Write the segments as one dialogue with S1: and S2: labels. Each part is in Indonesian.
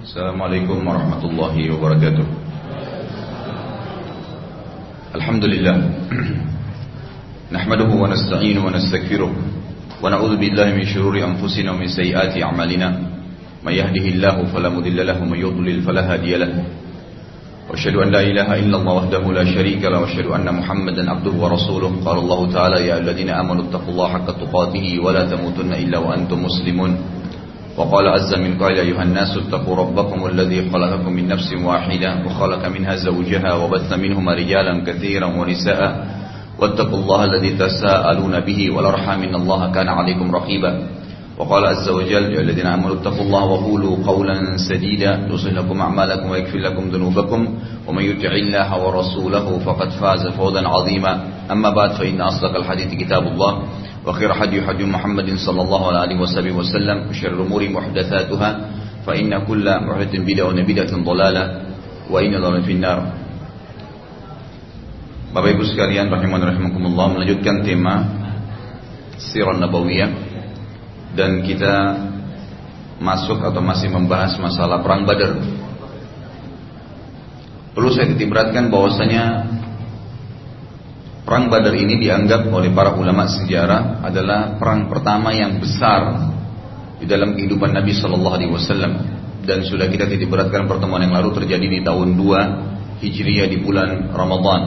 S1: Assalamualaikum warahmatullahi wabarakatuh Alhamdulillah Nahmaduhu wa nasta'inu wa nasta'kfiruh Wa na'udhu billahi min syururi anfusina wa min sayi'ati amalina Man yahdihillahu falamudillalah wa yudlil falahadiyalah Wa ashadu an la ilaha illallah wahdahu la sharika la Wa ashadu anna muhammadan abduhu wa rasuluh Qala Allah ta'ala ya alladina amanu attaqullaha haqqa tuqatihi Wa la tamutunna illa wa antum muslimun وقال عز من قائل أيها الناس اتقوا ربكم الذي خلقكم من نفس واحدة وخلق منها زوجها وبث منهما رجالا كثيرا ونساء. واتقوا الله الذي تساءلون به والأرحام إن الله كان عليكم رقيبا. وقال عز وجل يا الذين آمنوا اتقوا الله وقولوا قولا سديدا يصلح لكم أعمالكم ويكفر لكم ذنوبكم. ومن يطع الله ورسوله فقد فاز فوزا عظيما. أما بعد فإن أصدق الحديث كتاب الله. وخير حدي حدي محمد صلى الله عليه وسلم وسلم وشر الأمور محدثاتها فإن كل محدث بدعة وبدعة ضلالة وإن ضلالة في النار Bapak Ibu sekalian rahiman rahimakumullah melanjutkan tema Sirah Nabawiyah dan kita masuk atau masih membahas masalah perang Badar. Perlu saya titikberatkan bahwasanya perang Badar ini dianggap oleh para ulama sejarah adalah perang pertama yang besar di dalam kehidupan Nabi Shallallahu Alaihi Wasallam dan sudah kita titikberatkan pertemuan yang lalu terjadi di tahun 2 Hijriah di bulan Ramadan.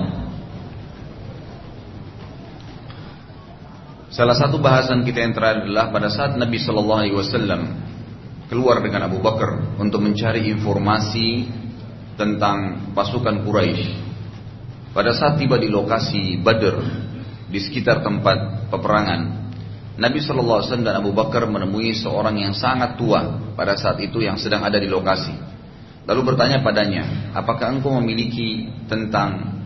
S1: Salah satu bahasan kita yang terakhir adalah pada saat Nabi Shallallahu Alaihi Wasallam keluar dengan Abu Bakar untuk mencari informasi tentang pasukan Quraisy. Pada saat tiba di lokasi Badr di sekitar tempat peperangan, Nabi Shallallahu Alaihi Wasallam dan Abu Bakar menemui seorang yang sangat tua pada saat itu yang sedang ada di lokasi. Lalu bertanya padanya, apakah engkau memiliki tentang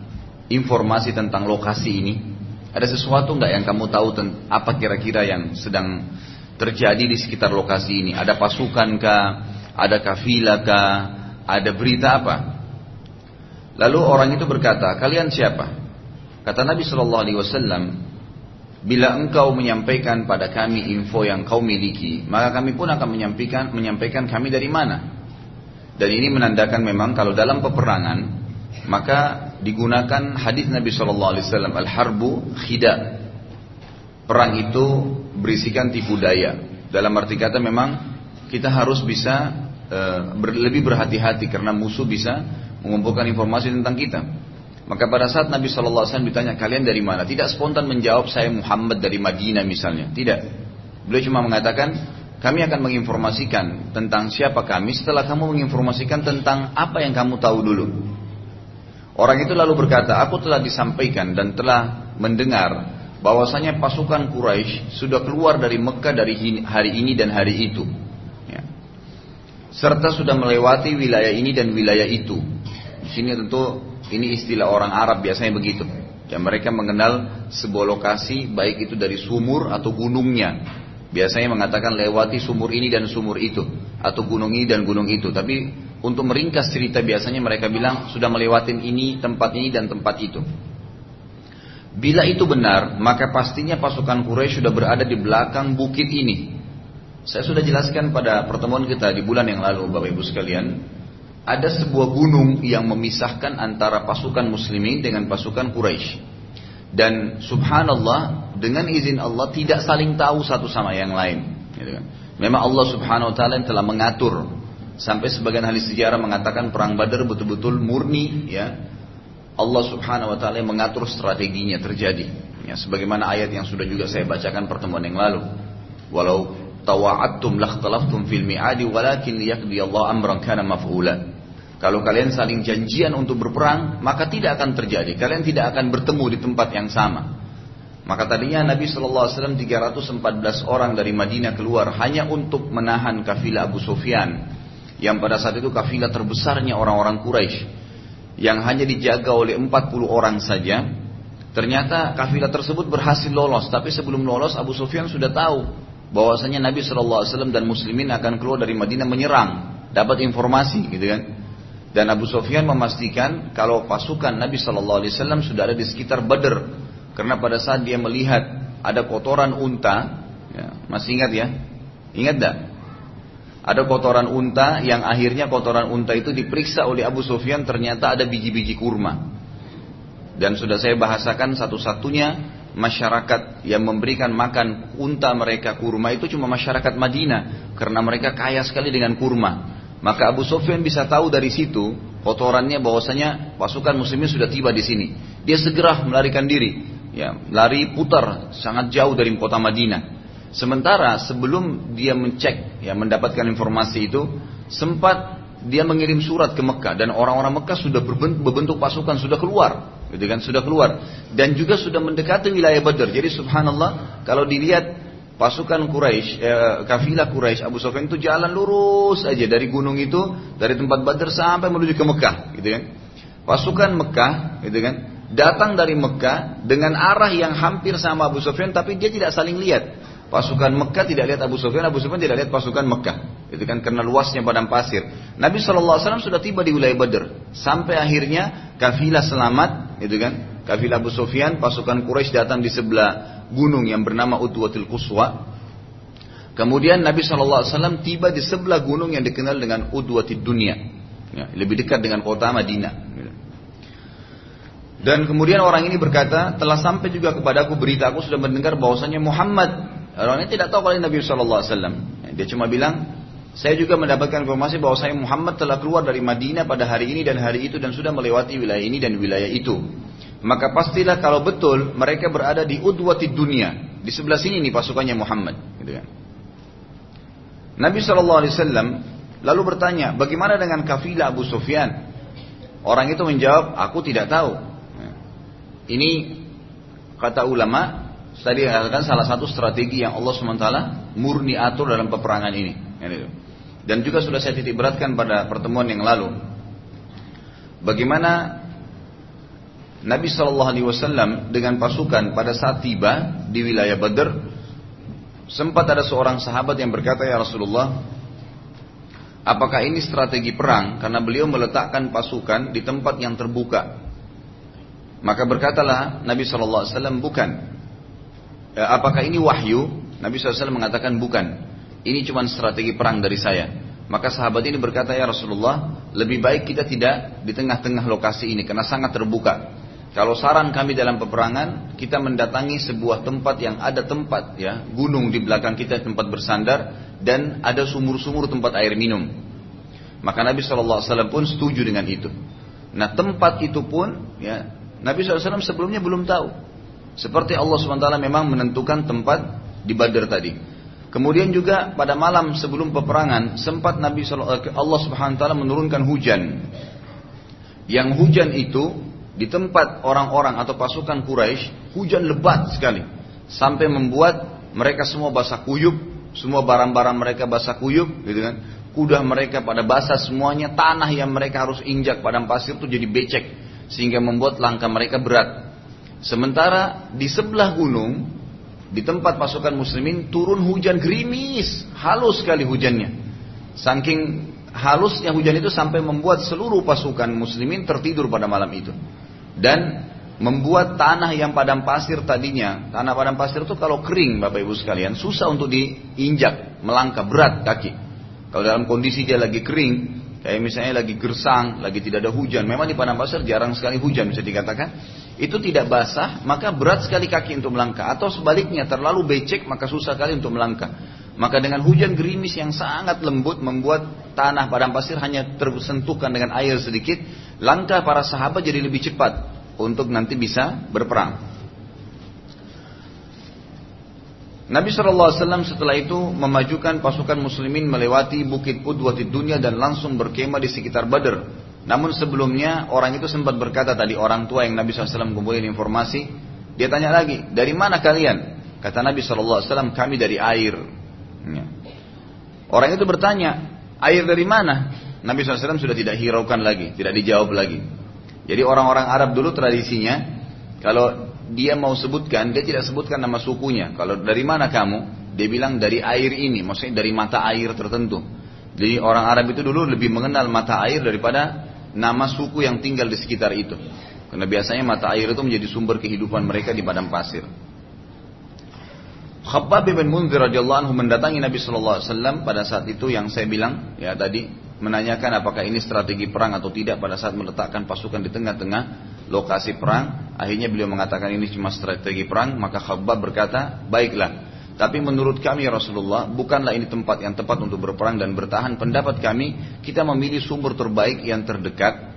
S1: informasi tentang lokasi ini? Ada sesuatu nggak yang kamu tahu apa kira-kira yang sedang terjadi di sekitar lokasi ini? Ada pasukan kah? Ada kafilah kah? Ada berita apa? Lalu orang itu berkata, kalian siapa? Kata Nabi Shallallahu Alaihi Wasallam, bila engkau menyampaikan pada kami info yang kau miliki, maka kami pun akan menyampaikan menyampaikan kami dari mana. Dan ini menandakan memang kalau dalam peperangan maka digunakan hadis Nabi Shallallahu Alaihi Wasallam al-harbu khida. Perang itu berisikan tipu daya. Dalam arti kata memang kita harus bisa uh, ber, lebih berhati-hati karena musuh bisa mengumpulkan informasi tentang kita. Maka pada saat Nabi Wasallam ditanya kalian dari mana, tidak spontan menjawab saya Muhammad dari Madinah misalnya, tidak. Beliau cuma mengatakan kami akan menginformasikan tentang siapa kami setelah kamu menginformasikan tentang apa yang kamu tahu dulu. Orang itu lalu berkata, aku telah disampaikan dan telah mendengar bahwasanya pasukan Quraisy sudah keluar dari Mekah dari hari ini dan hari itu. Ya. Serta sudah melewati wilayah ini dan wilayah itu. Sini tentu ini istilah orang Arab biasanya begitu. Dan mereka mengenal sebuah lokasi baik itu dari sumur atau gunungnya. Biasanya mengatakan lewati sumur ini dan sumur itu atau gunung ini dan gunung itu. Tapi untuk meringkas cerita biasanya mereka bilang sudah melewati ini, tempat ini dan tempat itu. Bila itu benar, maka pastinya pasukan Quraisy sudah berada di belakang bukit ini. Saya sudah jelaskan pada pertemuan kita di bulan yang lalu, Bapak Ibu sekalian, ada sebuah gunung yang memisahkan antara pasukan muslimin dengan pasukan Quraisy. Dan subhanallah, dengan izin Allah tidak saling tahu satu sama yang lain. Gitu kan. Memang Allah subhanahu wa ta'ala telah mengatur Sampai sebagian ahli sejarah mengatakan perang Badar betul-betul murni ya. Allah Subhanahu wa taala mengatur strateginya terjadi. Ya, sebagaimana ayat yang sudah juga saya bacakan pertemuan yang lalu. Walau tawa'attum lakhtalaftum fil mi'adi walakin liyaqdi Allah amran kana maf'ula. Kalau kalian saling janjian untuk berperang, maka tidak akan terjadi. Kalian tidak akan bertemu di tempat yang sama. Maka tadinya Nabi Wasallam 314 orang dari Madinah keluar hanya untuk menahan kafilah Abu Sufyan yang pada saat itu kafilah terbesarnya orang-orang Quraisy yang hanya dijaga oleh 40 orang saja. Ternyata kafilah tersebut berhasil lolos, tapi sebelum lolos Abu Sufyan sudah tahu bahwasanya Nabi Wasallam dan Muslimin akan keluar dari Madinah menyerang, dapat informasi, gitu kan? Dan Abu Sufyan memastikan kalau pasukan Nabi Shallallahu Alaihi Wasallam sudah ada di sekitar Badr, karena pada saat dia melihat ada kotoran unta, ya, masih ingat ya? Ingat tak? Ada kotoran unta yang akhirnya kotoran unta itu diperiksa oleh Abu Sufyan ternyata ada biji-biji kurma. Dan sudah saya bahasakan satu-satunya masyarakat yang memberikan makan unta mereka kurma itu cuma masyarakat Madinah karena mereka kaya sekali dengan kurma. Maka Abu Sufyan bisa tahu dari situ kotorannya bahwasanya pasukan muslimin sudah tiba di sini. Dia segera melarikan diri, ya, lari putar sangat jauh dari kota Madinah. Sementara sebelum dia mencek, ya, mendapatkan informasi itu, sempat dia mengirim surat ke Mekah dan orang-orang Mekah sudah berbentuk, pasukan sudah keluar, gitu kan, sudah keluar dan juga sudah mendekati wilayah Badar. Jadi subhanallah kalau dilihat pasukan Quraisy, eh, kafilah Quraisy Abu Sufyan itu jalan lurus aja dari gunung itu, dari tempat Badar sampai menuju ke Mekah, gitu kan. Pasukan Mekah, gitu kan, datang dari Mekah dengan arah yang hampir sama Abu Sufyan tapi dia tidak saling lihat. Pasukan Mekah tidak lihat Abu Sufyan, Abu Sufyan tidak lihat pasukan Mekah. Itu kan karena luasnya padang pasir. Nabi SAW sudah tiba di wilayah Badr. Sampai akhirnya kafilah selamat, itu kan. Kafilah Abu Sufyan, pasukan Quraisy datang di sebelah gunung yang bernama Utwatil Quswa. Kemudian Nabi SAW tiba di sebelah gunung yang dikenal dengan Udwatid Dunia. Ya, lebih dekat dengan kota Madinah. Dan kemudian orang ini berkata, telah sampai juga kepadaku berita, aku sudah mendengar bahwasanya Muhammad Orang ini tidak tahu kalau Nabi Alaihi Wasallam. Dia cuma bilang, saya juga mendapatkan informasi bahwa saya Muhammad telah keluar dari Madinah pada hari ini dan hari itu dan sudah melewati wilayah ini dan wilayah itu. Maka pastilah kalau betul mereka berada di udwati dunia. Di sebelah sini nih pasukannya Muhammad. Gitu kan. Nabi Wasallam lalu bertanya, bagaimana dengan kafilah Abu Sufyan? Orang itu menjawab, aku tidak tahu. Ini kata ulama Tadi katakan salah satu strategi yang Allah SWT murni atur dalam peperangan ini. Dan juga sudah saya titik beratkan pada pertemuan yang lalu. Bagaimana Nabi Shallallahu Alaihi Wasallam dengan pasukan pada saat tiba di wilayah Badr, sempat ada seorang sahabat yang berkata ya Rasulullah, apakah ini strategi perang? Karena beliau meletakkan pasukan di tempat yang terbuka. Maka berkatalah Nabi Shallallahu Alaihi Wasallam bukan. Eh, apakah ini wahyu? Nabi SAW mengatakan bukan. Ini cuma strategi perang dari saya. Maka sahabat ini berkata ya Rasulullah, lebih baik kita tidak di tengah-tengah lokasi ini karena sangat terbuka. Kalau saran kami dalam peperangan, kita mendatangi sebuah tempat yang ada tempat ya, gunung di belakang kita tempat bersandar dan ada sumur-sumur tempat air minum. Maka Nabi SAW pun setuju dengan itu. Nah tempat itu pun ya Nabi SAW sebelumnya belum tahu. Seperti Allah SWT memang menentukan tempat di Badar tadi. Kemudian juga pada malam sebelum peperangan sempat Nabi eh, Allah Subhanahu wa taala menurunkan hujan. Yang hujan itu di tempat orang-orang atau pasukan Quraisy hujan lebat sekali sampai membuat mereka semua basah kuyup, semua barang-barang mereka basah kuyup, gitu kan. Kuda mereka pada basah semuanya, tanah yang mereka harus injak padang pasir itu jadi becek sehingga membuat langkah mereka berat. Sementara di sebelah gunung, di tempat pasukan muslimin turun hujan gerimis, halus sekali hujannya. Saking halusnya hujan itu sampai membuat seluruh pasukan muslimin tertidur pada malam itu. Dan membuat tanah yang padang pasir tadinya, tanah padang pasir itu kalau kering Bapak Ibu sekalian, susah untuk diinjak, melangkah berat kaki. Kalau dalam kondisi dia lagi kering, kayak misalnya lagi gersang, lagi tidak ada hujan, memang di padang pasir jarang sekali hujan bisa dikatakan itu tidak basah, maka berat sekali kaki untuk melangkah. Atau sebaliknya, terlalu becek, maka susah sekali untuk melangkah. Maka dengan hujan gerimis yang sangat lembut membuat tanah padang pasir hanya tersentuhkan dengan air sedikit, langkah para sahabat jadi lebih cepat untuk nanti bisa berperang. Nabi SAW setelah itu memajukan pasukan muslimin melewati bukit Udwatid Dunia dan langsung berkemah di sekitar Badr namun sebelumnya orang itu sempat berkata tadi orang tua yang Nabi SAW kumpulin informasi. Dia tanya lagi, dari mana kalian? Kata Nabi SAW, kami dari air. Ya. Orang itu bertanya, air dari mana? Nabi SAW sudah tidak hiraukan lagi, tidak dijawab lagi. Jadi orang-orang Arab dulu tradisinya, kalau dia mau sebutkan, dia tidak sebutkan nama sukunya. Kalau dari mana kamu? Dia bilang dari air ini, maksudnya dari mata air tertentu. Jadi orang Arab itu dulu lebih mengenal mata air daripada nama suku yang tinggal di sekitar itu. Karena biasanya mata air itu menjadi sumber kehidupan mereka di padang pasir. Khabbab bin Munzir radhiyallahu anhu mendatangi Nabi sallallahu alaihi wasallam pada saat itu yang saya bilang ya tadi menanyakan apakah ini strategi perang atau tidak pada saat meletakkan pasukan di tengah-tengah lokasi perang. Akhirnya beliau mengatakan ini cuma strategi perang, maka Khabbab berkata, "Baiklah, tapi menurut kami ya Rasulullah, bukanlah ini tempat yang tepat untuk berperang dan bertahan. Pendapat kami, kita memilih sumber terbaik yang terdekat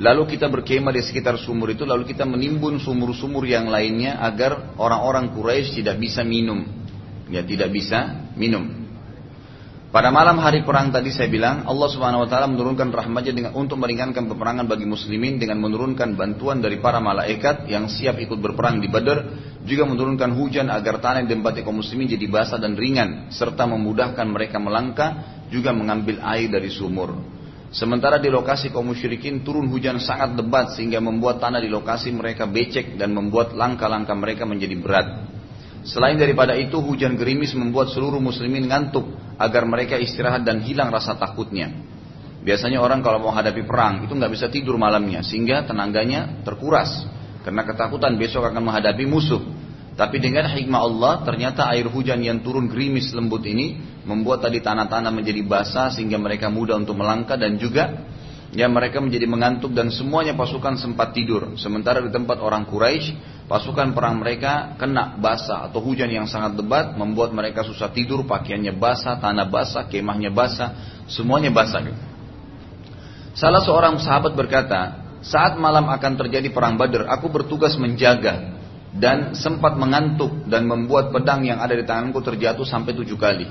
S1: Lalu kita berkemah di sekitar sumur itu, lalu kita menimbun sumur-sumur yang lainnya agar orang-orang Quraisy tidak bisa minum. Ya, tidak bisa minum. Pada malam hari perang tadi saya bilang Allah Subhanahu wa taala menurunkan rahmatnya dengan untuk meringankan peperangan bagi muslimin dengan menurunkan bantuan dari para malaikat yang siap ikut berperang di Badar, juga menurunkan hujan agar tanah yang ditempati kaum muslimin jadi basah dan ringan serta memudahkan mereka melangkah juga mengambil air dari sumur. Sementara di lokasi kaum musyrikin turun hujan sangat lebat sehingga membuat tanah di lokasi mereka becek dan membuat langkah-langkah mereka menjadi berat. Selain daripada itu hujan gerimis membuat seluruh muslimin ngantuk agar mereka istirahat dan hilang rasa takutnya. Biasanya orang kalau mau hadapi perang itu nggak bisa tidur malamnya sehingga tenaganya terkuras karena ketakutan besok akan menghadapi musuh. Tapi dengan hikmah Allah ternyata air hujan yang turun gerimis lembut ini membuat tadi tanah-tanah menjadi basah sehingga mereka mudah untuk melangkah dan juga ya mereka menjadi mengantuk dan semuanya pasukan sempat tidur. Sementara di tempat orang Quraisy pasukan perang mereka kena basah atau hujan yang sangat lebat membuat mereka susah tidur, pakaiannya basah, tanah basah, kemahnya basah, semuanya basah. Salah seorang sahabat berkata, saat malam akan terjadi perang Badar, aku bertugas menjaga dan sempat mengantuk dan membuat pedang yang ada di tanganku terjatuh sampai tujuh kali.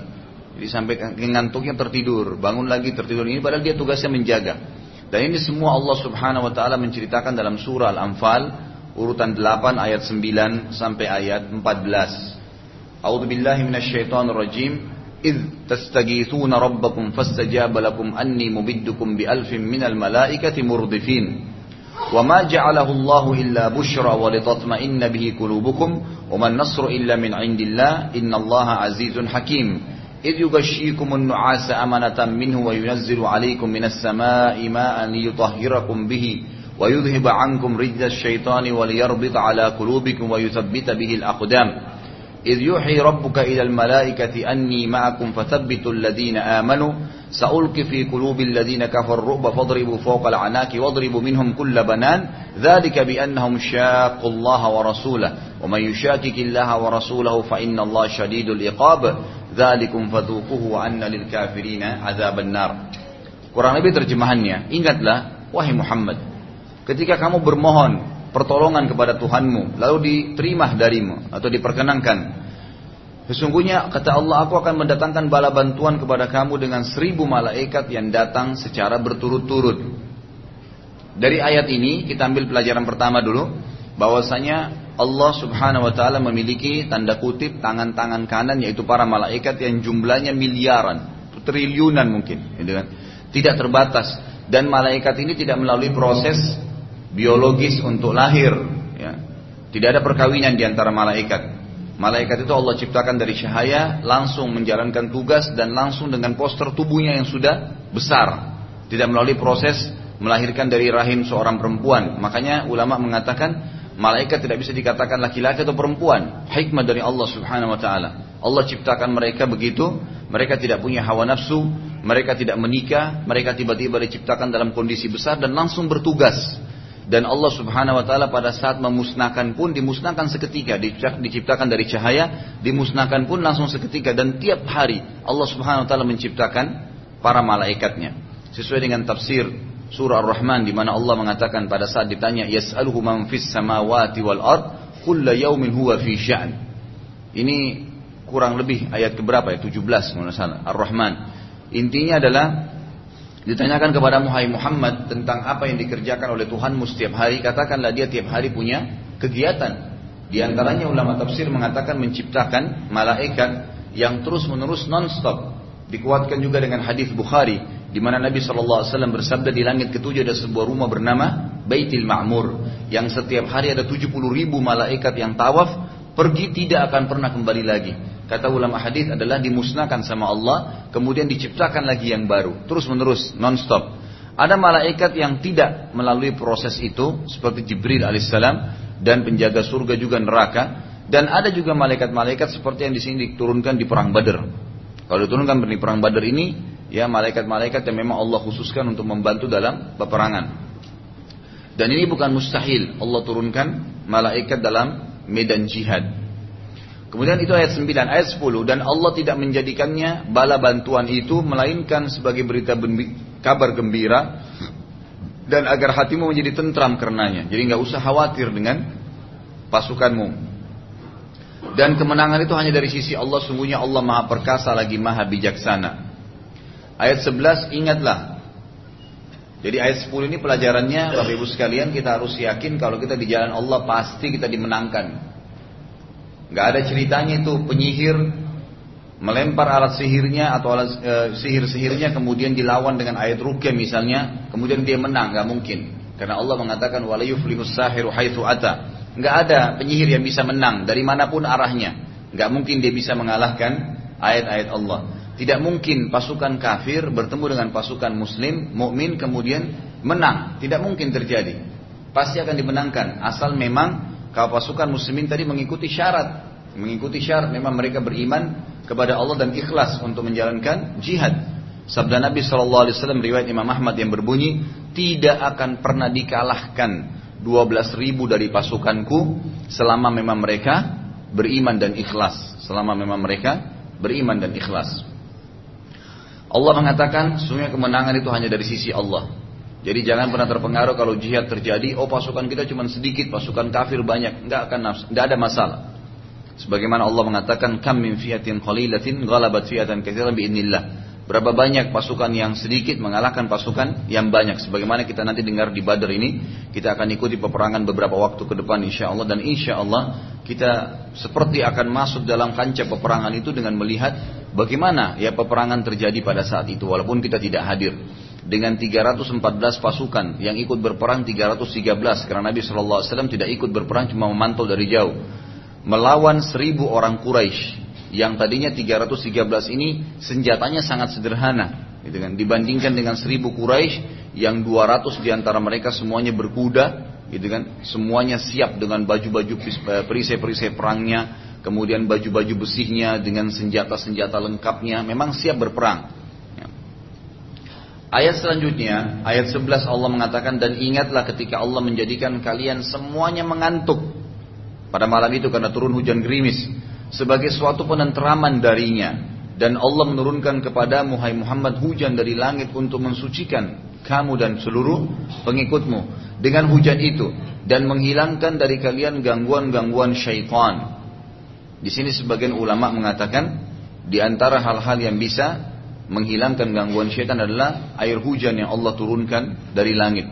S1: Jadi sampai ngantuknya tertidur, bangun lagi tertidur ini padahal dia tugasnya menjaga. Dan ini semua Allah Subhanahu wa taala menceritakan dalam surah Al-Anfal urutan 8 ayat 9 sampai ayat 14. A'udzu billahi minasyaitonir rajim. إذ تستغيثون ربكم فاستجاب لكم أني مبدكم بألف من الملائكة مردفين وما جعله الله إلا بشرى ولتطمئن به قلوبكم وما النصر إلا من عند الله إن الله عزيز حكيم إذ يغشيكم النعاس أمنة منه وينزل عليكم من السماء ماء ليطهركم به ويذهب عنكم رجز الشيطان وليربط على قلوبكم ويثبت به الأقدام. إذ يوحي ربك إلى الملائكة أني معكم فثبتوا الذين آمنوا. سألقي في قلوب الذين كفروا الرعب فاضربوا فوق العناك واضربوا منهم كل بنان. ذلك بأنهم شاقوا الله ورسوله. ومن يشاكك الله ورسوله فإن الله شديد العقاب. ذلكم فذوقوه وأن للكافرين عذاب النار. Kurang lebih terjemahannya, ingatlah wahai Muhammad, ketika kamu bermohon pertolongan kepada Tuhanmu, lalu diterima darimu atau diperkenankan, Sesungguhnya kata Allah aku akan mendatangkan bala bantuan kepada kamu dengan seribu malaikat yang datang secara berturut-turut. Dari ayat ini kita ambil pelajaran pertama dulu bahwasanya Allah Subhanahu wa taala memiliki tanda kutip tangan-tangan kanan yaitu para malaikat yang jumlahnya miliaran, triliunan mungkin, gitu kan. Tidak terbatas dan malaikat ini tidak melalui proses biologis untuk lahir, ya. Tidak ada perkawinan di antara malaikat. Malaikat itu Allah ciptakan dari cahaya, langsung menjalankan tugas dan langsung dengan poster tubuhnya yang sudah besar. Tidak melalui proses melahirkan dari rahim seorang perempuan. Makanya ulama mengatakan malaikat tidak bisa dikatakan laki-laki atau perempuan. Hikmah dari Allah Subhanahu wa taala. Allah ciptakan mereka begitu, mereka tidak punya hawa nafsu, mereka tidak menikah, mereka tiba-tiba diciptakan dalam kondisi besar dan langsung bertugas dan Allah Subhanahu wa taala pada saat memusnahkan pun dimusnahkan seketika, diciptakan dari cahaya, dimusnahkan pun langsung seketika dan tiap hari Allah Subhanahu wa taala menciptakan para malaikatnya. Sesuai dengan tafsir surah Ar-Rahman di mana Allah mengatakan pada saat ditanya yas'aluhu man fis samawati wal ard kullu yaumin huwa fi sya'n. Ini kurang lebih ayat keberapa ya? 17 menurut Ar-Rahman. Intinya adalah Ditanyakan kepada Muhammad tentang apa yang dikerjakan oleh Tuhanmu setiap hari, katakanlah dia tiap hari punya kegiatan. Di antaranya ulama tafsir mengatakan menciptakan malaikat yang terus menerus non-stop. Dikuatkan juga dengan hadis Bukhari di mana Nabi SAW bersabda di langit ketujuh ada sebuah rumah bernama Baitil Ma'mur yang setiap hari ada 70 ribu malaikat yang tawaf pergi tidak akan pernah kembali lagi. Kata ulama hadis adalah dimusnahkan sama Allah, kemudian diciptakan lagi yang baru, terus menerus, non-stop. Ada malaikat yang tidak melalui proses itu, seperti Jibril alaihissalam dan penjaga surga juga neraka. Dan ada juga malaikat-malaikat seperti yang di sini diturunkan di perang Badar. Kalau diturunkan di perang Badar ini, ya malaikat-malaikat yang memang Allah khususkan untuk membantu dalam peperangan. Dan ini bukan mustahil Allah turunkan malaikat dalam medan jihad. Kemudian itu ayat 9, ayat 10 dan Allah tidak menjadikannya bala bantuan itu melainkan sebagai berita kabar gembira dan agar hatimu menjadi tentram karenanya. Jadi nggak usah khawatir dengan pasukanmu. Dan kemenangan itu hanya dari sisi Allah, sungguhnya Allah Maha Perkasa lagi Maha Bijaksana. Ayat 11 ingatlah. Jadi ayat 10 ini pelajarannya Bapak Ibu sekalian kita harus yakin kalau kita di jalan Allah pasti kita dimenangkan. Gak ada ceritanya itu penyihir melempar alat sihirnya atau alat e, sihir-sihirnya kemudian dilawan dengan ayat rukyah misalnya, kemudian dia menang, gak mungkin. Karena Allah mengatakan wala yuflihus sahiru haitsu ata. Nggak ada penyihir yang bisa menang dari mana pun arahnya. Nggak mungkin dia bisa mengalahkan ayat-ayat Allah. Tidak mungkin pasukan kafir bertemu dengan pasukan muslim, mukmin kemudian menang. Tidak mungkin terjadi. Pasti akan dimenangkan asal memang kalau pasukan muslimin tadi mengikuti syarat, mengikuti syarat memang mereka beriman kepada Allah dan ikhlas untuk menjalankan jihad. Sabda Nabi SAW riwayat Imam Ahmad yang berbunyi tidak akan pernah dikalahkan 12 ribu dari pasukanku selama memang mereka beriman dan ikhlas. Selama memang mereka beriman dan ikhlas. Allah mengatakan sungguh kemenangan itu hanya dari sisi Allah. Jadi jangan pernah terpengaruh kalau jihad terjadi, oh pasukan kita cuma sedikit, pasukan kafir banyak, enggak akan enggak ada masalah. Sebagaimana Allah mengatakan kam min fiatin qalilatin ghalabat fiatan katsiran biidznillah. Berapa banyak pasukan yang sedikit mengalahkan pasukan yang banyak. Sebagaimana kita nanti dengar di Badar ini, kita akan ikuti peperangan beberapa waktu ke depan insya Allah. Dan insya Allah kita seperti akan masuk dalam kancah peperangan itu dengan melihat bagaimana ya peperangan terjadi pada saat itu. Walaupun kita tidak hadir. Dengan 314 pasukan yang ikut berperang 313 karena Nabi SAW tidak ikut berperang cuma memantau dari jauh melawan seribu orang Quraisy yang tadinya 313 ini senjatanya sangat sederhana gitu kan. Dibandingkan dengan 1000 Quraisy yang 200 di antara mereka semuanya berkuda gitu kan. Semuanya siap dengan baju-baju eh, perisai-perisai perangnya kemudian baju-baju besinya dengan senjata-senjata lengkapnya memang siap berperang. Ya. Ayat selanjutnya, ayat 11 Allah mengatakan dan ingatlah ketika Allah menjadikan kalian semuanya mengantuk. Pada malam itu karena turun hujan gerimis sebagai suatu penenteraman darinya dan Allah menurunkan kepada Muhammad hujan dari langit untuk mensucikan kamu dan seluruh pengikutmu dengan hujan itu dan menghilangkan dari kalian gangguan-gangguan syaitan. Di sini sebagian ulama mengatakan di antara hal-hal yang bisa menghilangkan gangguan syaitan adalah air hujan yang Allah turunkan dari langit.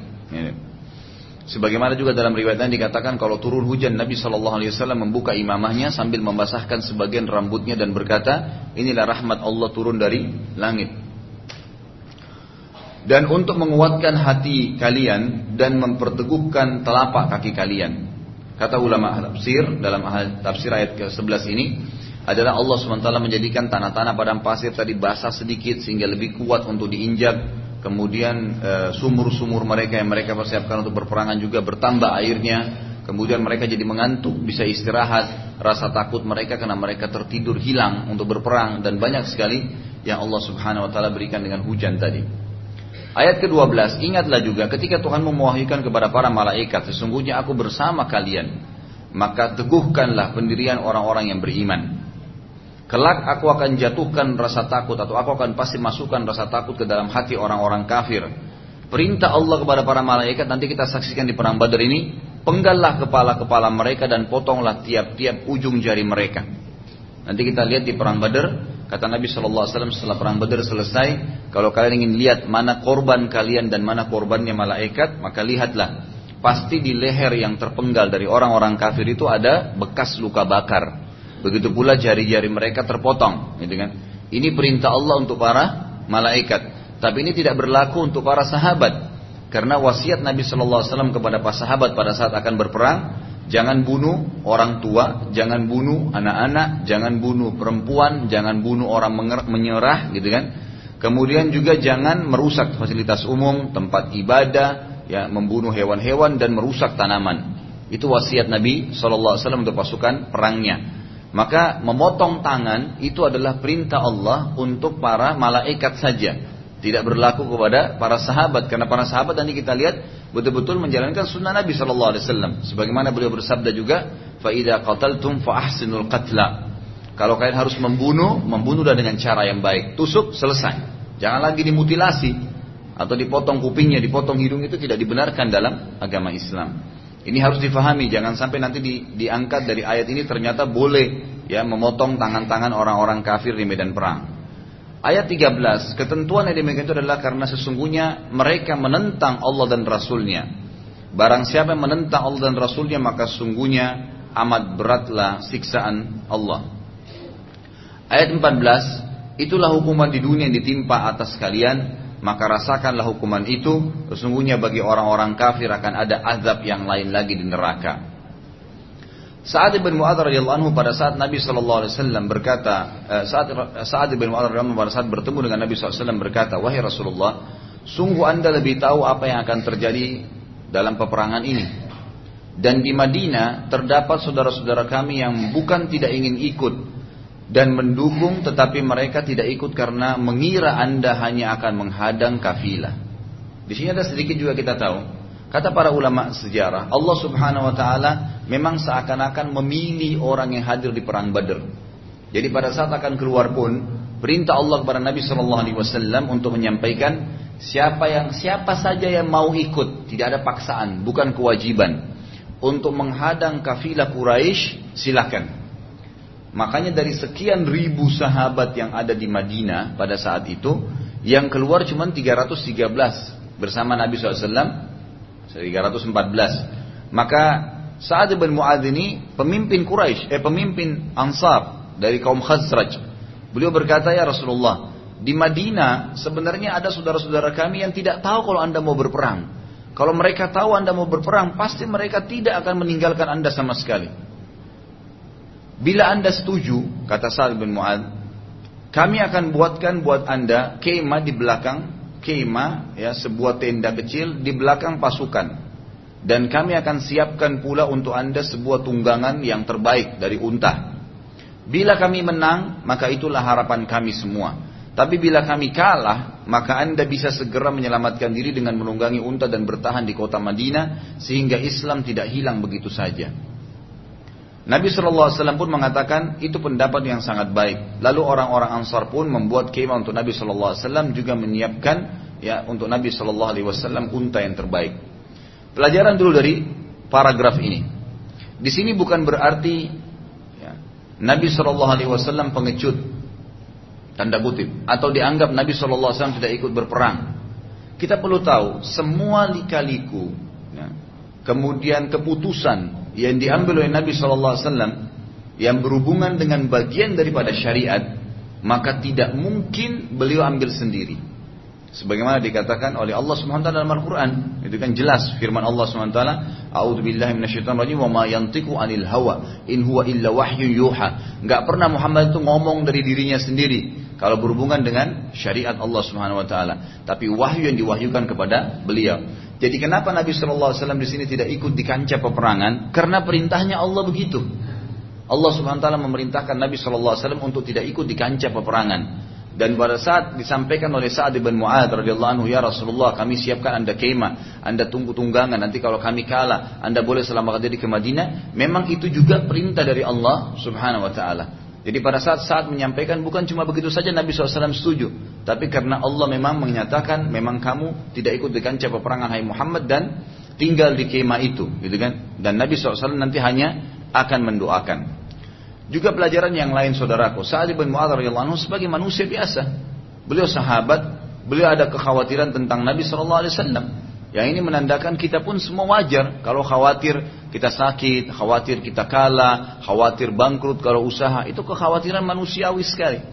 S1: Sebagaimana juga dalam riwayat lain dikatakan kalau turun hujan Nabi Shallallahu Alaihi Wasallam membuka imamahnya sambil membasahkan sebagian rambutnya dan berkata, inilah rahmat Allah turun dari langit. Dan untuk menguatkan hati kalian dan memperteguhkan telapak kaki kalian. Kata ulama tafsir dalam tafsir ayat ke-11 ini adalah Allah SWT menjadikan tanah-tanah padang pasir tadi basah sedikit sehingga lebih kuat untuk diinjak kemudian eh, sumur-sumur mereka yang mereka persiapkan untuk berperangan juga bertambah airnya, kemudian mereka jadi mengantuk, bisa istirahat, rasa takut mereka karena mereka tertidur hilang untuk berperang dan banyak sekali yang Allah Subhanahu wa taala berikan dengan hujan tadi. Ayat ke-12, ingatlah juga ketika Tuhan mewahyukan kepada para malaikat, sesungguhnya aku bersama kalian, maka teguhkanlah pendirian orang-orang yang beriman. Kelak aku akan jatuhkan rasa takut atau aku akan pasti masukkan rasa takut ke dalam hati orang-orang kafir. Perintah Allah kepada para malaikat nanti kita saksikan di perang Badar ini, penggallah kepala-kepala mereka dan potonglah tiap-tiap ujung jari mereka. Nanti kita lihat di perang Badar, kata Nabi SAW setelah perang Badar selesai, kalau kalian ingin lihat mana korban kalian dan mana korbannya malaikat, maka lihatlah, pasti di leher yang terpenggal dari orang-orang kafir itu ada bekas luka bakar. Begitu pula jari-jari mereka terpotong, gitu kan? Ini perintah Allah untuk para malaikat. Tapi ini tidak berlaku untuk para sahabat. Karena wasiat Nabi Shallallahu Alaihi Wasallam kepada para sahabat pada saat akan berperang, jangan bunuh orang tua, jangan bunuh anak-anak, jangan bunuh perempuan, jangan bunuh orang menyerah, gitu kan? Kemudian juga jangan merusak fasilitas umum, tempat ibadah, ya membunuh hewan-hewan dan merusak tanaman. Itu wasiat Nabi SAW untuk pasukan perangnya. Maka memotong tangan itu adalah perintah Allah untuk para malaikat saja. Tidak berlaku kepada para sahabat karena para sahabat nanti kita lihat betul-betul menjalankan sunnah Nabi Shallallahu Alaihi Wasallam. Sebagaimana beliau bersabda juga, "Faida qataltum fa ahsinul qatla." Kalau kalian harus membunuh, membunuhlah dengan cara yang baik. Tusuk, selesai. Jangan lagi dimutilasi atau dipotong kupingnya, dipotong hidung itu tidak dibenarkan dalam agama Islam. Ini harus difahami, jangan sampai nanti di, diangkat dari ayat ini ternyata boleh ya memotong tangan-tangan orang-orang kafir di medan perang. Ayat 13, ketentuan yang demikian itu adalah karena sesungguhnya mereka menentang Allah dan Rasulnya. Barang siapa yang menentang Allah dan Rasulnya maka sesungguhnya amat beratlah siksaan Allah. Ayat 14, itulah hukuman di dunia yang ditimpa atas kalian maka rasakanlah hukuman itu. Sesungguhnya bagi orang-orang kafir akan ada azab yang lain lagi di neraka. Sa'ad bin Mu'adz radhiyallahu anhu pada saat Nabi sallallahu alaihi wasallam berkata eh, saat Sa'ad bin Mu'adz radhiyallahu anhu pada saat bertemu dengan Nabi sallallahu alaihi wasallam berkata wahai Rasulullah sungguh Anda lebih tahu apa yang akan terjadi dalam peperangan ini. Dan di Madinah terdapat saudara-saudara kami yang bukan tidak ingin ikut dan mendukung tetapi mereka tidak ikut karena mengira Anda hanya akan menghadang kafilah. Di sini ada sedikit juga kita tahu. Kata para ulama sejarah, Allah Subhanahu wa taala memang seakan-akan memilih orang yang hadir di perang Badr. Jadi pada saat akan keluar pun perintah Allah kepada Nabi Shallallahu alaihi wasallam untuk menyampaikan siapa yang siapa saja yang mau ikut, tidak ada paksaan, bukan kewajiban. Untuk menghadang kafilah Quraisy silakan. Makanya dari sekian ribu sahabat yang ada di Madinah pada saat itu, yang keluar cuma 313 bersama Nabi SAW, 314. Maka Sa'ad bin Mu'adz ini pemimpin Quraisy, eh pemimpin Ansar dari kaum Khazraj. Beliau berkata, "Ya Rasulullah, di Madinah sebenarnya ada saudara-saudara kami yang tidak tahu kalau Anda mau berperang. Kalau mereka tahu Anda mau berperang, pasti mereka tidak akan meninggalkan Anda sama sekali." Bila anda setuju, kata Sa'ad bin Mu'ad, kami akan buatkan buat anda kema di belakang, kema ya sebuah tenda kecil di belakang pasukan. Dan kami akan siapkan pula untuk anda sebuah tunggangan yang terbaik dari unta. Bila kami menang, maka itulah harapan kami semua. Tapi bila kami kalah, maka anda bisa segera menyelamatkan diri dengan menunggangi unta dan bertahan di kota Madinah, sehingga Islam tidak hilang begitu saja. Nabi SAW pun mengatakan itu pendapat yang sangat baik. Lalu orang-orang Ansar pun membuat kemah untuk Nabi SAW juga menyiapkan ya untuk Nabi SAW unta yang terbaik. Pelajaran dulu dari paragraf ini. Di sini bukan berarti ya, Nabi SAW pengecut tanda kutip atau dianggap Nabi SAW tidak ikut berperang. Kita perlu tahu semua lika-liku ya, kemudian keputusan yang diambil oleh Nabi SAW yang berhubungan dengan bagian daripada syariat, maka tidak mungkin beliau ambil sendiri. Sebagaimana dikatakan oleh Allah Subhanahu wa taala dalam Al-Qur'an, itu kan jelas firman Allah Subhanahu wa taala, "A'udzu billahi minasyaitonir rajim wa ma yantiqu 'anil hawa in huwa illa wahyun yuha." Enggak pernah Muhammad itu ngomong dari dirinya sendiri kalau berhubungan dengan syariat Allah Subhanahu wa taala, tapi wahyu yang diwahyukan kepada beliau. Jadi kenapa Nabi Shallallahu Alaihi Wasallam di sini tidak ikut di kancah peperangan? Karena perintahnya Allah begitu. Allah Subhanahu Wa Taala memerintahkan Nabi Shallallahu Alaihi Wasallam untuk tidak ikut di kancah peperangan. Dan pada saat disampaikan oleh Sa'ad bin Mu'ad radhiyallahu anhu, ya Rasulullah, kami siapkan anda kemah, anda tunggu tunggangan, nanti kalau kami kalah, anda boleh selamatkan diri ke Madinah. Memang itu juga perintah dari Allah Subhanahu Wa Taala. Jadi pada saat saat menyampaikan bukan cuma begitu saja Nabi SAW setuju, tapi karena Allah memang menyatakan memang kamu tidak ikut di kancah peperangan Hai Muhammad dan tinggal di kemah itu, gitu kan? Dan Nabi SAW nanti hanya akan mendoakan. Juga pelajaran yang lain saudaraku, Sa'ad bin Mu'adz radhiyallahu sebagai manusia biasa. Beliau sahabat, beliau ada kekhawatiran tentang Nabi SAW. Yang ini menandakan kita pun semua wajar kalau khawatir kita sakit, khawatir kita kalah, khawatir bangkrut kalau usaha, itu kekhawatiran manusiawi sekali.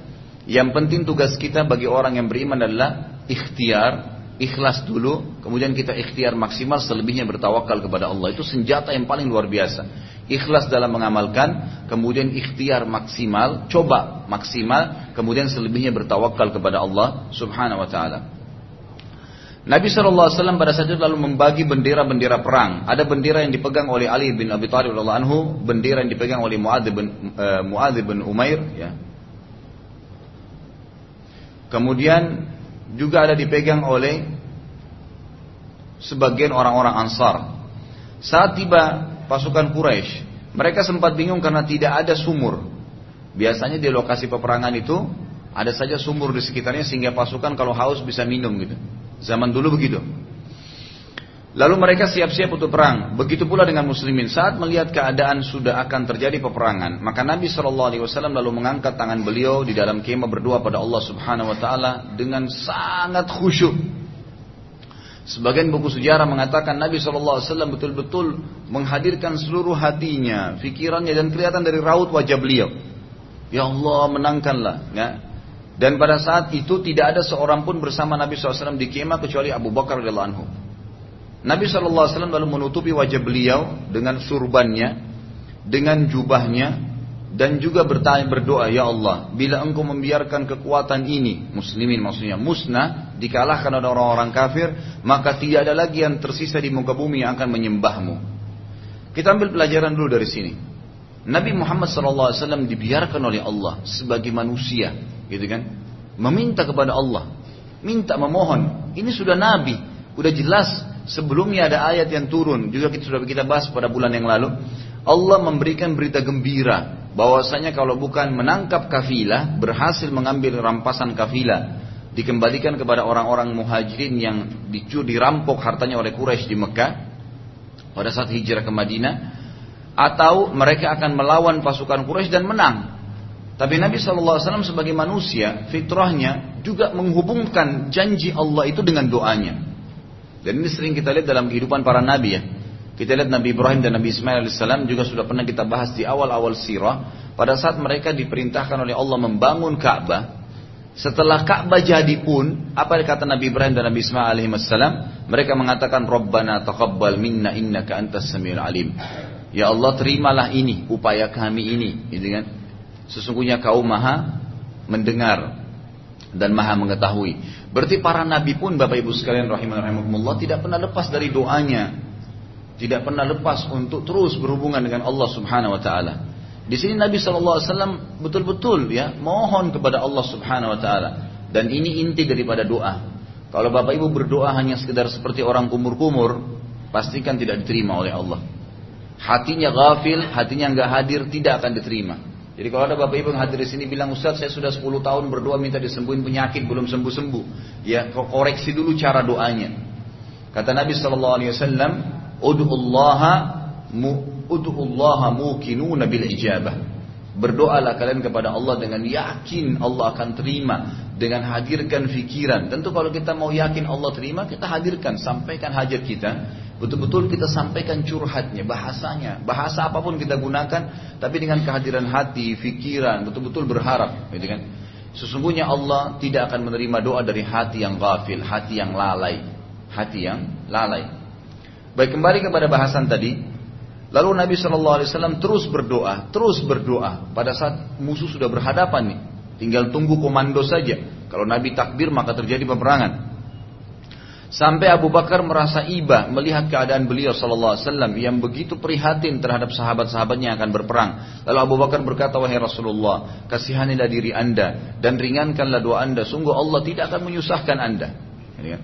S1: Yang penting tugas kita bagi orang yang beriman adalah ikhtiar, ikhlas dulu, kemudian kita ikhtiar maksimal selebihnya bertawakal kepada Allah. Itu senjata yang paling luar biasa. Ikhlas dalam mengamalkan, kemudian ikhtiar maksimal, coba maksimal, kemudian selebihnya bertawakal kepada Allah Subhanahu wa taala. Nabi SAW pada saat itu lalu membagi bendera-bendera perang. Ada bendera yang dipegang oleh Ali bin Abi Thalib anhu, bendera yang dipegang oleh Muadz bin uh, bin Umair, ya. Kemudian juga ada dipegang oleh sebagian orang-orang Ansar. Saat tiba pasukan Quraisy, mereka sempat bingung karena tidak ada sumur. Biasanya di lokasi peperangan itu ada saja sumur di sekitarnya sehingga pasukan kalau haus bisa minum gitu. Zaman dulu begitu. Lalu mereka siap-siap untuk perang. Begitu pula dengan muslimin. Saat melihat keadaan sudah akan terjadi peperangan, maka Nabi Shallallahu Alaihi Wasallam lalu mengangkat tangan beliau di dalam kemah berdoa pada Allah Subhanahu Wa Taala dengan sangat khusyuk. Sebagian buku sejarah mengatakan Nabi Shallallahu Alaihi Wasallam betul-betul menghadirkan seluruh hatinya, pikirannya dan kelihatan dari raut wajah beliau. Ya Allah menangkanlah. Ya. Dan pada saat itu tidak ada seorang pun bersama Nabi SAW di kemah kecuali Abu Bakar radhiyallahu anhu. Nabi SAW lalu menutupi wajah beliau dengan surbannya, dengan jubahnya, dan juga bertanya berdoa, Ya Allah, bila engkau membiarkan kekuatan ini, muslimin maksudnya musnah, dikalahkan oleh orang-orang kafir, maka tidak ada lagi yang tersisa di muka bumi yang akan menyembahmu. Kita ambil pelajaran dulu dari sini. Nabi Muhammad SAW dibiarkan oleh Allah sebagai manusia gitu kan? Meminta kepada Allah, minta memohon. Ini sudah nabi, udah jelas sebelumnya ada ayat yang turun, juga kita sudah kita bahas pada bulan yang lalu. Allah memberikan berita gembira bahwasanya kalau bukan menangkap kafilah, berhasil mengambil rampasan kafilah, dikembalikan kepada orang-orang muhajirin yang dicuri dirampok hartanya oleh Quraisy di Mekah pada saat hijrah ke Madinah atau mereka akan melawan pasukan Quraisy dan menang tapi Nabi SAW sebagai manusia, fitrahnya juga menghubungkan janji Allah itu dengan doanya. Dan ini sering kita lihat dalam kehidupan para nabi ya. Kita lihat Nabi Ibrahim dan Nabi Ismail AS juga sudah pernah kita bahas di awal-awal sirah. Pada saat mereka diperintahkan oleh Allah membangun Ka'bah. Setelah Ka'bah jadi pun, apa kata Nabi Ibrahim dan Nabi Ismail AS? Mereka mengatakan, Rabbana taqabbal minna innaka antas samiul alim. Ya Allah terimalah ini, upaya kami ini. Gitu kan? Sesungguhnya kau maha mendengar dan maha mengetahui. Berarti para nabi pun Bapak Ibu sekalian rahimahumullah tidak pernah lepas dari doanya. Tidak pernah lepas untuk terus berhubungan dengan Allah Subhanahu wa taala. Di sini Nabi SAW betul-betul ya mohon kepada Allah Subhanahu wa taala dan ini inti daripada doa. Kalau Bapak Ibu berdoa hanya sekedar seperti orang kumur-kumur, pastikan tidak diterima oleh Allah. Hatinya ghafil, hatinya nggak hadir, tidak akan diterima. Jadi kalau ada bapak ibu yang hadir di sini bilang Ustaz saya sudah 10 tahun berdoa minta disembuhin penyakit belum sembuh sembuh, ya koreksi dulu cara doanya. Kata Nabi Shallallahu Alaihi Wasallam, Udu'ullaha Udu'ullaha mukinuna bil ijabah. Berdoalah kalian kepada Allah dengan yakin Allah akan terima dengan hadirkan fikiran. Tentu kalau kita mau yakin Allah terima, kita hadirkan, sampaikan hajat kita Betul-betul kita sampaikan curhatnya, bahasanya, bahasa apa pun kita gunakan, tapi dengan kehadiran hati, pikiran, betul-betul berharap, gitu kan? Sesungguhnya Allah tidak akan menerima doa dari hati yang ghafil, hati yang lalai, hati yang lalai. Baik kembali kepada bahasan tadi, lalu Nabi Shallallahu Alaihi Wasallam terus berdoa, terus berdoa. Pada saat musuh sudah berhadapan nih, tinggal tunggu komando saja. Kalau Nabi takbir maka terjadi peperangan. Sampai Abu Bakar merasa iba melihat keadaan beliau sallallahu alaihi wasallam yang begitu prihatin terhadap sahabat-sahabatnya akan berperang. Lalu Abu Bakar berkata, "Wahai Rasulullah, kasihanilah diri Anda dan ringankanlah doa Anda. Sungguh Allah tidak akan menyusahkan Anda." Kan?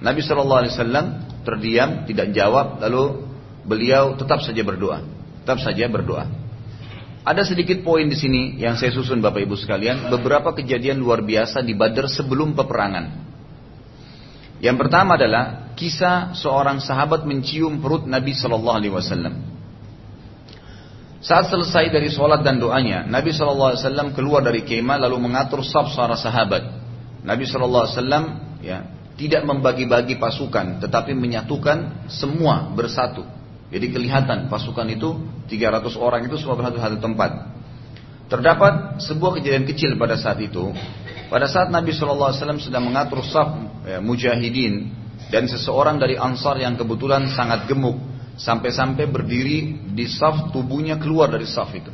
S1: Nabi sallallahu alaihi wasallam terdiam, tidak jawab, lalu beliau tetap saja berdoa. Tetap saja berdoa. Ada sedikit poin di sini yang saya susun Bapak Ibu sekalian, beberapa kejadian luar biasa di Badar sebelum peperangan. Yang pertama adalah kisah seorang sahabat mencium perut Nabi Shallallahu Alaihi Wasallam. Saat selesai dari sholat dan doanya, Nabi Shallallahu Alaihi Wasallam keluar dari kemah lalu mengatur sab para sahabat. Nabi Shallallahu Alaihi Wasallam ya tidak membagi-bagi pasukan, tetapi menyatukan semua bersatu. Jadi kelihatan pasukan itu 300 orang itu semua bersatu satu tempat. Terdapat sebuah kejadian kecil pada saat itu. Pada saat Nabi SAW sedang mengatur saf ya, mujahidin dan seseorang dari ansar yang kebetulan sangat gemuk sampai-sampai berdiri di saf tubuhnya keluar dari saf itu.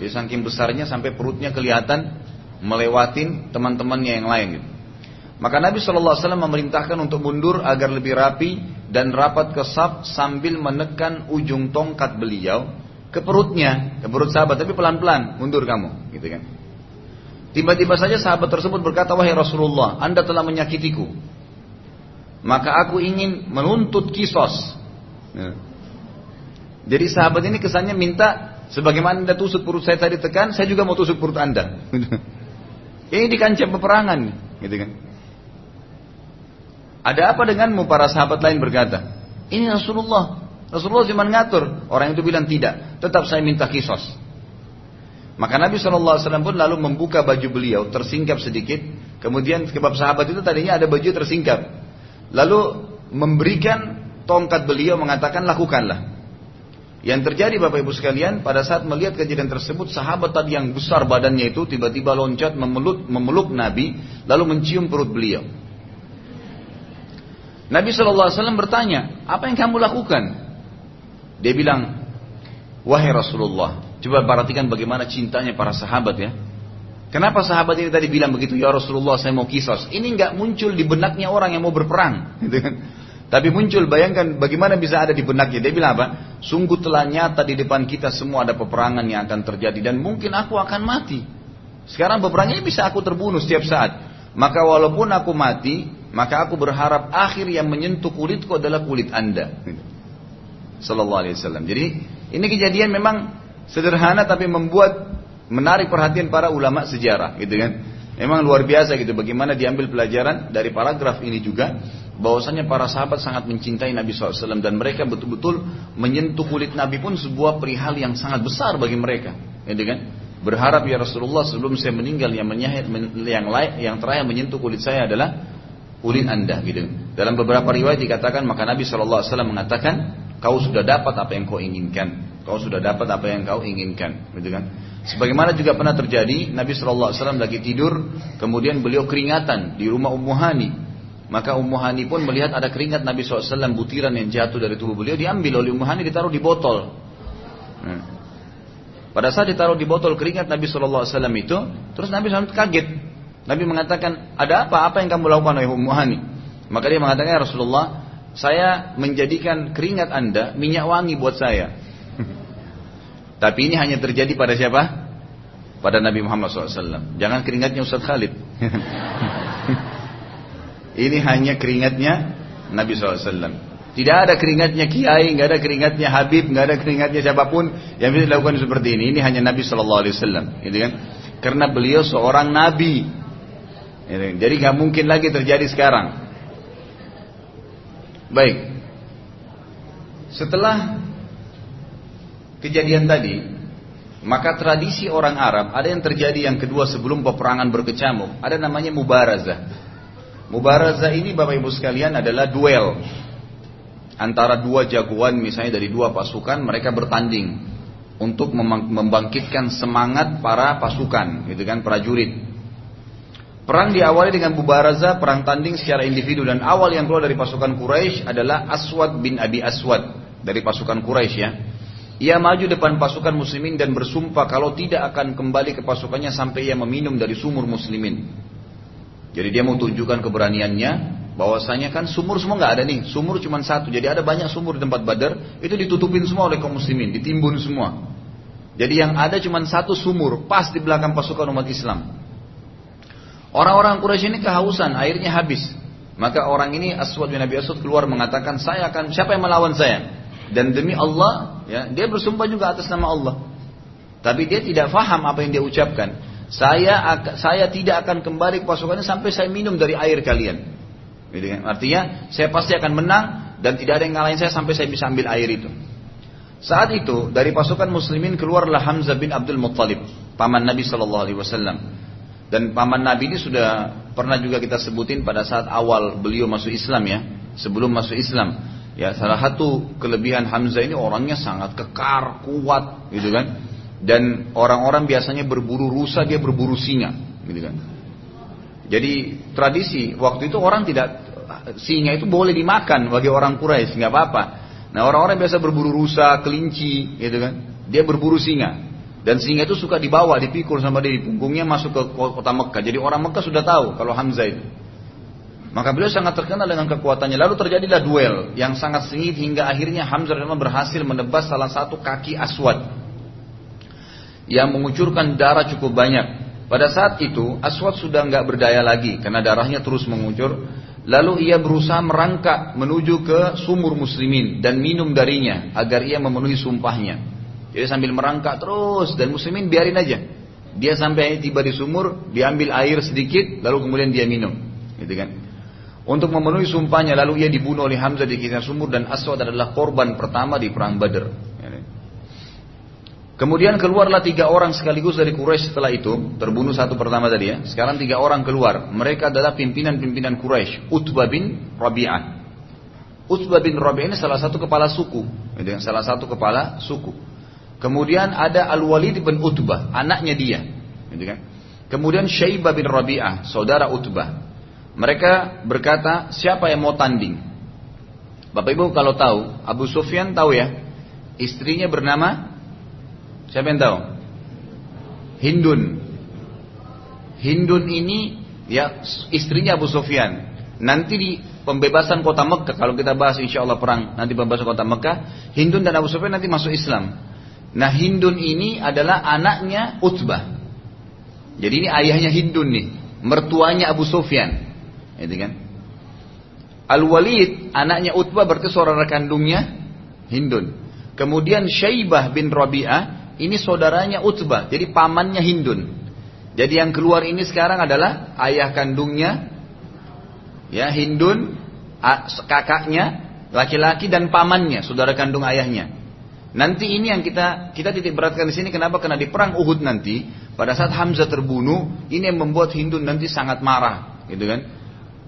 S1: Jadi saking besarnya sampai perutnya kelihatan melewatin teman-temannya yang lain. Gitu. Maka Nabi SAW memerintahkan untuk mundur agar lebih rapi dan rapat ke saf sambil menekan ujung tongkat beliau ke perutnya, ke perut sahabat, tapi pelan-pelan mundur kamu, gitu kan. Tiba-tiba saja sahabat tersebut berkata, wahai Rasulullah, anda telah menyakitiku. Maka aku ingin menuntut kisos. Ya. Jadi sahabat ini kesannya minta, sebagaimana anda tusuk perut saya tadi tekan, saya juga mau tusuk perut anda. ini di kancah peperangan, gitu kan. Ada apa denganmu para sahabat lain berkata, ini Rasulullah. Rasulullah cuma ngatur. Orang itu bilang tidak. Tetap saya minta kisos. Maka Nabi SAW pun lalu membuka baju beliau, tersingkap sedikit. Kemudian kebab sahabat itu tadinya ada baju tersingkap. Lalu memberikan tongkat beliau mengatakan lakukanlah. Yang terjadi Bapak Ibu sekalian pada saat melihat kejadian tersebut sahabat tadi yang besar badannya itu tiba-tiba loncat memeluk, memeluk Nabi lalu mencium perut beliau. Nabi SAW bertanya, apa yang kamu lakukan? Dia bilang, wahai Rasulullah, coba perhatikan bagaimana cintanya para sahabat ya. Kenapa sahabat ini tadi bilang begitu, ya Rasulullah saya mau kisos. Ini nggak muncul di benaknya orang yang mau berperang. Gitu kan. Tapi muncul, bayangkan bagaimana bisa ada di benaknya. Dia bilang apa? Sungguh telah nyata di depan kita semua ada peperangan yang akan terjadi. Dan mungkin aku akan mati. Sekarang peperangan ini bisa aku terbunuh setiap saat. Maka walaupun aku mati, maka aku berharap akhir yang menyentuh kulitku adalah kulit anda. Sallallahu alaihi wasallam. Jadi ini kejadian memang sederhana tapi membuat menarik perhatian para ulama sejarah, gitu kan? Memang luar biasa gitu bagaimana diambil pelajaran dari paragraf ini juga bahwasanya para sahabat sangat mencintai Nabi SAW dan mereka betul-betul menyentuh kulit Nabi pun sebuah perihal yang sangat besar bagi mereka, gitu kan? Berharap ya Rasulullah sebelum saya meninggal yang menyahit yang lain yang terakhir menyentuh kulit saya adalah kulit anda gitu. Dalam beberapa riwayat dikatakan maka Nabi SAW mengatakan kau sudah dapat apa yang kau inginkan. Kau sudah dapat apa yang kau inginkan, gitu kan? Sebagaimana juga pernah terjadi, Nabi SAW lagi tidur, kemudian beliau keringatan di rumah Ummu Hani. Maka Ummu Hani pun melihat ada keringat Nabi SAW butiran yang jatuh dari tubuh beliau diambil oleh Ummu Hani ditaruh di botol. Hmm. Pada saat ditaruh di botol keringat Nabi SAW itu, terus Nabi SAW kaget. Nabi mengatakan, ada apa? Apa yang kamu lakukan oleh Ummu Hani? Maka dia mengatakan, ya Rasulullah, saya menjadikan keringat anda minyak wangi buat saya. Tapi ini hanya terjadi pada siapa? Pada Nabi Muhammad SAW. Jangan keringatnya Ustaz Khalid. ini hanya keringatnya Nabi SAW. Tidak ada keringatnya kiai, nggak ada keringatnya Habib, nggak ada keringatnya siapa pun yang bisa dilakukan seperti ini. Ini hanya Nabi Shallallahu Alaihi Wasallam, gitu kan? Karena beliau seorang Nabi, jadi nggak mungkin lagi terjadi sekarang. Baik. Setelah kejadian tadi, maka tradisi orang Arab ada yang terjadi yang kedua sebelum peperangan berkecamuk, ada namanya mubarazah. Mubarazah ini Bapak Ibu sekalian adalah duel antara dua jagoan misalnya dari dua pasukan mereka bertanding untuk membangkitkan semangat para pasukan, gitu kan, prajurit. Perang diawali dengan Bubaraza, perang tanding secara individu dan awal yang keluar dari pasukan Quraisy adalah Aswad bin Abi Aswad dari pasukan Quraisy ya. Ia maju depan pasukan muslimin dan bersumpah kalau tidak akan kembali ke pasukannya sampai ia meminum dari sumur muslimin. Jadi dia mau tunjukkan keberaniannya, bahwasanya kan sumur semua nggak ada nih, sumur cuma satu. Jadi ada banyak sumur di tempat Badar, itu ditutupin semua oleh kaum muslimin, ditimbun semua. Jadi yang ada cuma satu sumur, pas di belakang pasukan umat Islam. Orang-orang Quraisy ini kehausan, airnya habis. Maka orang ini Aswad bin Abi Aswad keluar mengatakan, saya akan siapa yang melawan saya? Dan demi Allah, ya, dia bersumpah juga atas nama Allah. Tapi dia tidak faham apa yang dia ucapkan. Saya saya tidak akan kembali ke pasukannya sampai saya minum dari air kalian. Gitu? Artinya saya pasti akan menang dan tidak ada yang ngalahin saya sampai saya bisa ambil air itu. Saat itu dari pasukan muslimin keluarlah Hamzah bin Abdul Muttalib, paman Nabi Shallallahu Alaihi Wasallam. Dan paman Nabi ini sudah pernah juga kita sebutin pada saat awal beliau masuk Islam ya, sebelum masuk Islam. Ya, salah satu kelebihan Hamzah ini orangnya sangat kekar, kuat, gitu kan. Dan orang-orang biasanya berburu rusa, dia berburu singa, gitu kan. Jadi tradisi waktu itu orang tidak singa itu boleh dimakan bagi orang Quraisy, nggak apa-apa. Nah orang-orang biasa berburu rusa, kelinci, gitu kan. Dia berburu singa. Dan singa itu suka dibawa, dipikul sama dia di punggungnya masuk ke kota Mekah. Jadi orang Mekah sudah tahu kalau Hamzah itu. Maka beliau sangat terkenal dengan kekuatannya. Lalu terjadilah duel yang sangat sengit hingga akhirnya Hamzah radhiyallahu berhasil menebas salah satu kaki Aswad yang mengucurkan darah cukup banyak. Pada saat itu Aswad sudah nggak berdaya lagi karena darahnya terus mengucur. Lalu ia berusaha merangkak menuju ke sumur muslimin dan minum darinya agar ia memenuhi sumpahnya. Jadi sambil merangkak terus dan muslimin biarin aja. Dia sampai tiba di sumur, diambil air sedikit, lalu kemudian dia minum. Gitu kan? Untuk memenuhi sumpahnya lalu ia dibunuh oleh Hamzah di kisah sumur dan Aswad adalah korban pertama di perang Badr. Kemudian keluarlah tiga orang sekaligus dari Quraisy setelah itu terbunuh satu pertama tadi ya. Sekarang tiga orang keluar. Mereka adalah pimpinan-pimpinan Quraisy. Utbah bin Rabi'ah. Utbah bin Rabi'ah ini salah satu kepala suku, salah satu kepala suku. Kemudian ada Al Walid bin Utbah, anaknya dia, kan. Kemudian Syaibah bin Rabi'ah, saudara Utbah. Mereka berkata, siapa yang mau tanding? Bapak Ibu kalau tahu, Abu Sufyan tahu ya, istrinya bernama siapa yang tahu? Hindun. Hindun ini ya istrinya Abu Sufyan. Nanti di pembebasan kota Mekah, kalau kita bahas insya Allah perang nanti pembebasan kota Mekah, Hindun dan Abu Sufyan nanti masuk Islam. Nah Hindun ini adalah anaknya Utbah. Jadi ini ayahnya Hindun nih, mertuanya Abu Sufyan. Itu kan? Al-Walid, anaknya Utbah berarti saudara kandungnya Hindun. Kemudian Syaibah bin Rabi'ah, ini saudaranya Utbah, jadi pamannya Hindun. Jadi yang keluar ini sekarang adalah ayah kandungnya, ya Hindun, kakaknya, laki-laki dan pamannya, saudara kandung ayahnya. Nanti ini yang kita kita titik beratkan di sini kenapa? Karena di perang Uhud nanti pada saat Hamzah terbunuh, ini yang membuat Hindun nanti sangat marah, gitu kan?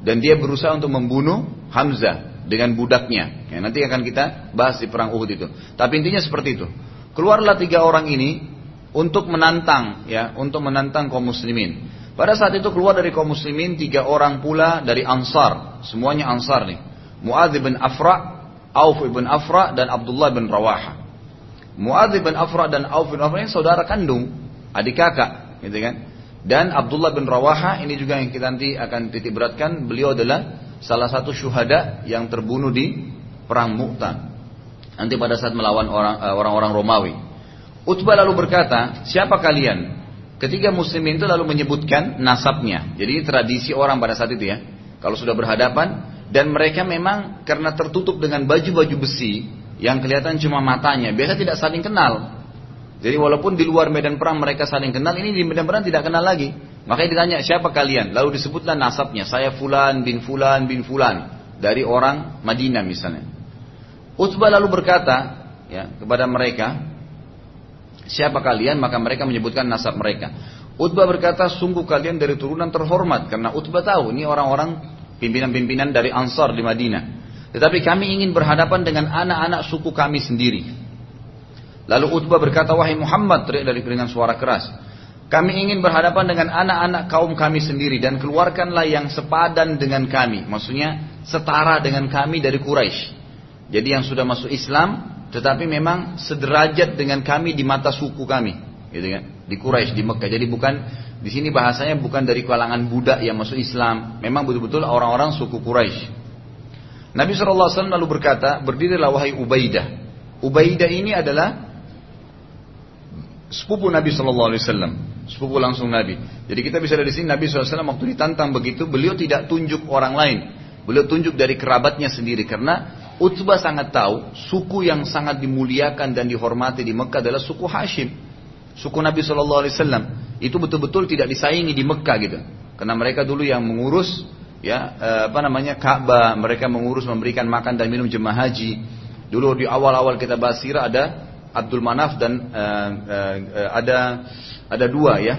S1: Dan dia berusaha untuk membunuh Hamzah dengan budaknya. Ya, nanti akan kita bahas di perang Uhud itu. Tapi intinya seperti itu. Keluarlah tiga orang ini untuk menantang, ya, untuk menantang kaum muslimin. Pada saat itu keluar dari kaum muslimin tiga orang pula dari Ansar, semuanya Ansar nih. Muadz bin Afra, Auf bin Afra dan Abdullah bin Rawaha. Muadz bin Afra dan Auf bin Afra ini saudara kandung, adik kakak, gitu kan? Dan Abdullah bin Rawaha ini juga yang kita nanti akan titik beratkan. Beliau adalah salah satu syuhada yang terbunuh di perang Mu'tah. Nanti pada saat melawan eh, orang-orang Romawi. Utbah lalu berkata, siapa kalian? Ketiga muslimin itu lalu menyebutkan nasabnya. Jadi tradisi orang pada saat itu ya. Kalau sudah berhadapan dan mereka memang karena tertutup dengan baju-baju besi yang kelihatan cuma matanya, biasa tidak saling kenal. Jadi walaupun di luar medan perang mereka saling kenal, ini di medan perang tidak kenal lagi. Makanya ditanya siapa kalian? Lalu disebutlah nasabnya. Saya Fulan bin Fulan bin Fulan dari orang Madinah misalnya. Utbah lalu berkata ya kepada mereka, siapa kalian? Maka mereka menyebutkan nasab mereka. Utbah berkata, sungguh kalian dari turunan terhormat karena Utbah tahu ini orang-orang pimpinan-pimpinan dari Ansar di Madinah. Tetapi kami ingin berhadapan dengan anak-anak suku kami sendiri. Lalu Utbah berkata, wahai Muhammad, teriak dari dengan suara keras. Kami ingin berhadapan dengan anak-anak kaum kami sendiri dan keluarkanlah yang sepadan dengan kami. Maksudnya setara dengan kami dari Quraisy. Jadi yang sudah masuk Islam, tetapi memang sederajat dengan kami di mata suku kami, gitu kan? Di Quraisy di Mekah. Jadi bukan di sini bahasanya bukan dari kalangan budak yang masuk Islam. Memang betul-betul orang-orang suku Quraisy. Nabi SAW lalu berkata, berdirilah wahai Ubaidah. Ubaidah ini adalah sepupu Nabi Shallallahu Alaihi Wasallam, sepupu langsung Nabi. Jadi kita bisa dari sini Nabi SAW waktu ditantang begitu, beliau tidak tunjuk orang lain, beliau tunjuk dari kerabatnya sendiri karena Utbah sangat tahu suku yang sangat dimuliakan dan dihormati di Mekah adalah suku Hashim, suku Nabi Shallallahu Alaihi Wasallam. Itu betul-betul tidak disaingi di Mekah gitu, karena mereka dulu yang mengurus ya eh, apa namanya Ka'bah, mereka mengurus memberikan makan dan minum jemaah haji. Dulu di awal-awal kita bahas sirah ada Abdul Manaf dan uh, uh, ada ada dua ya.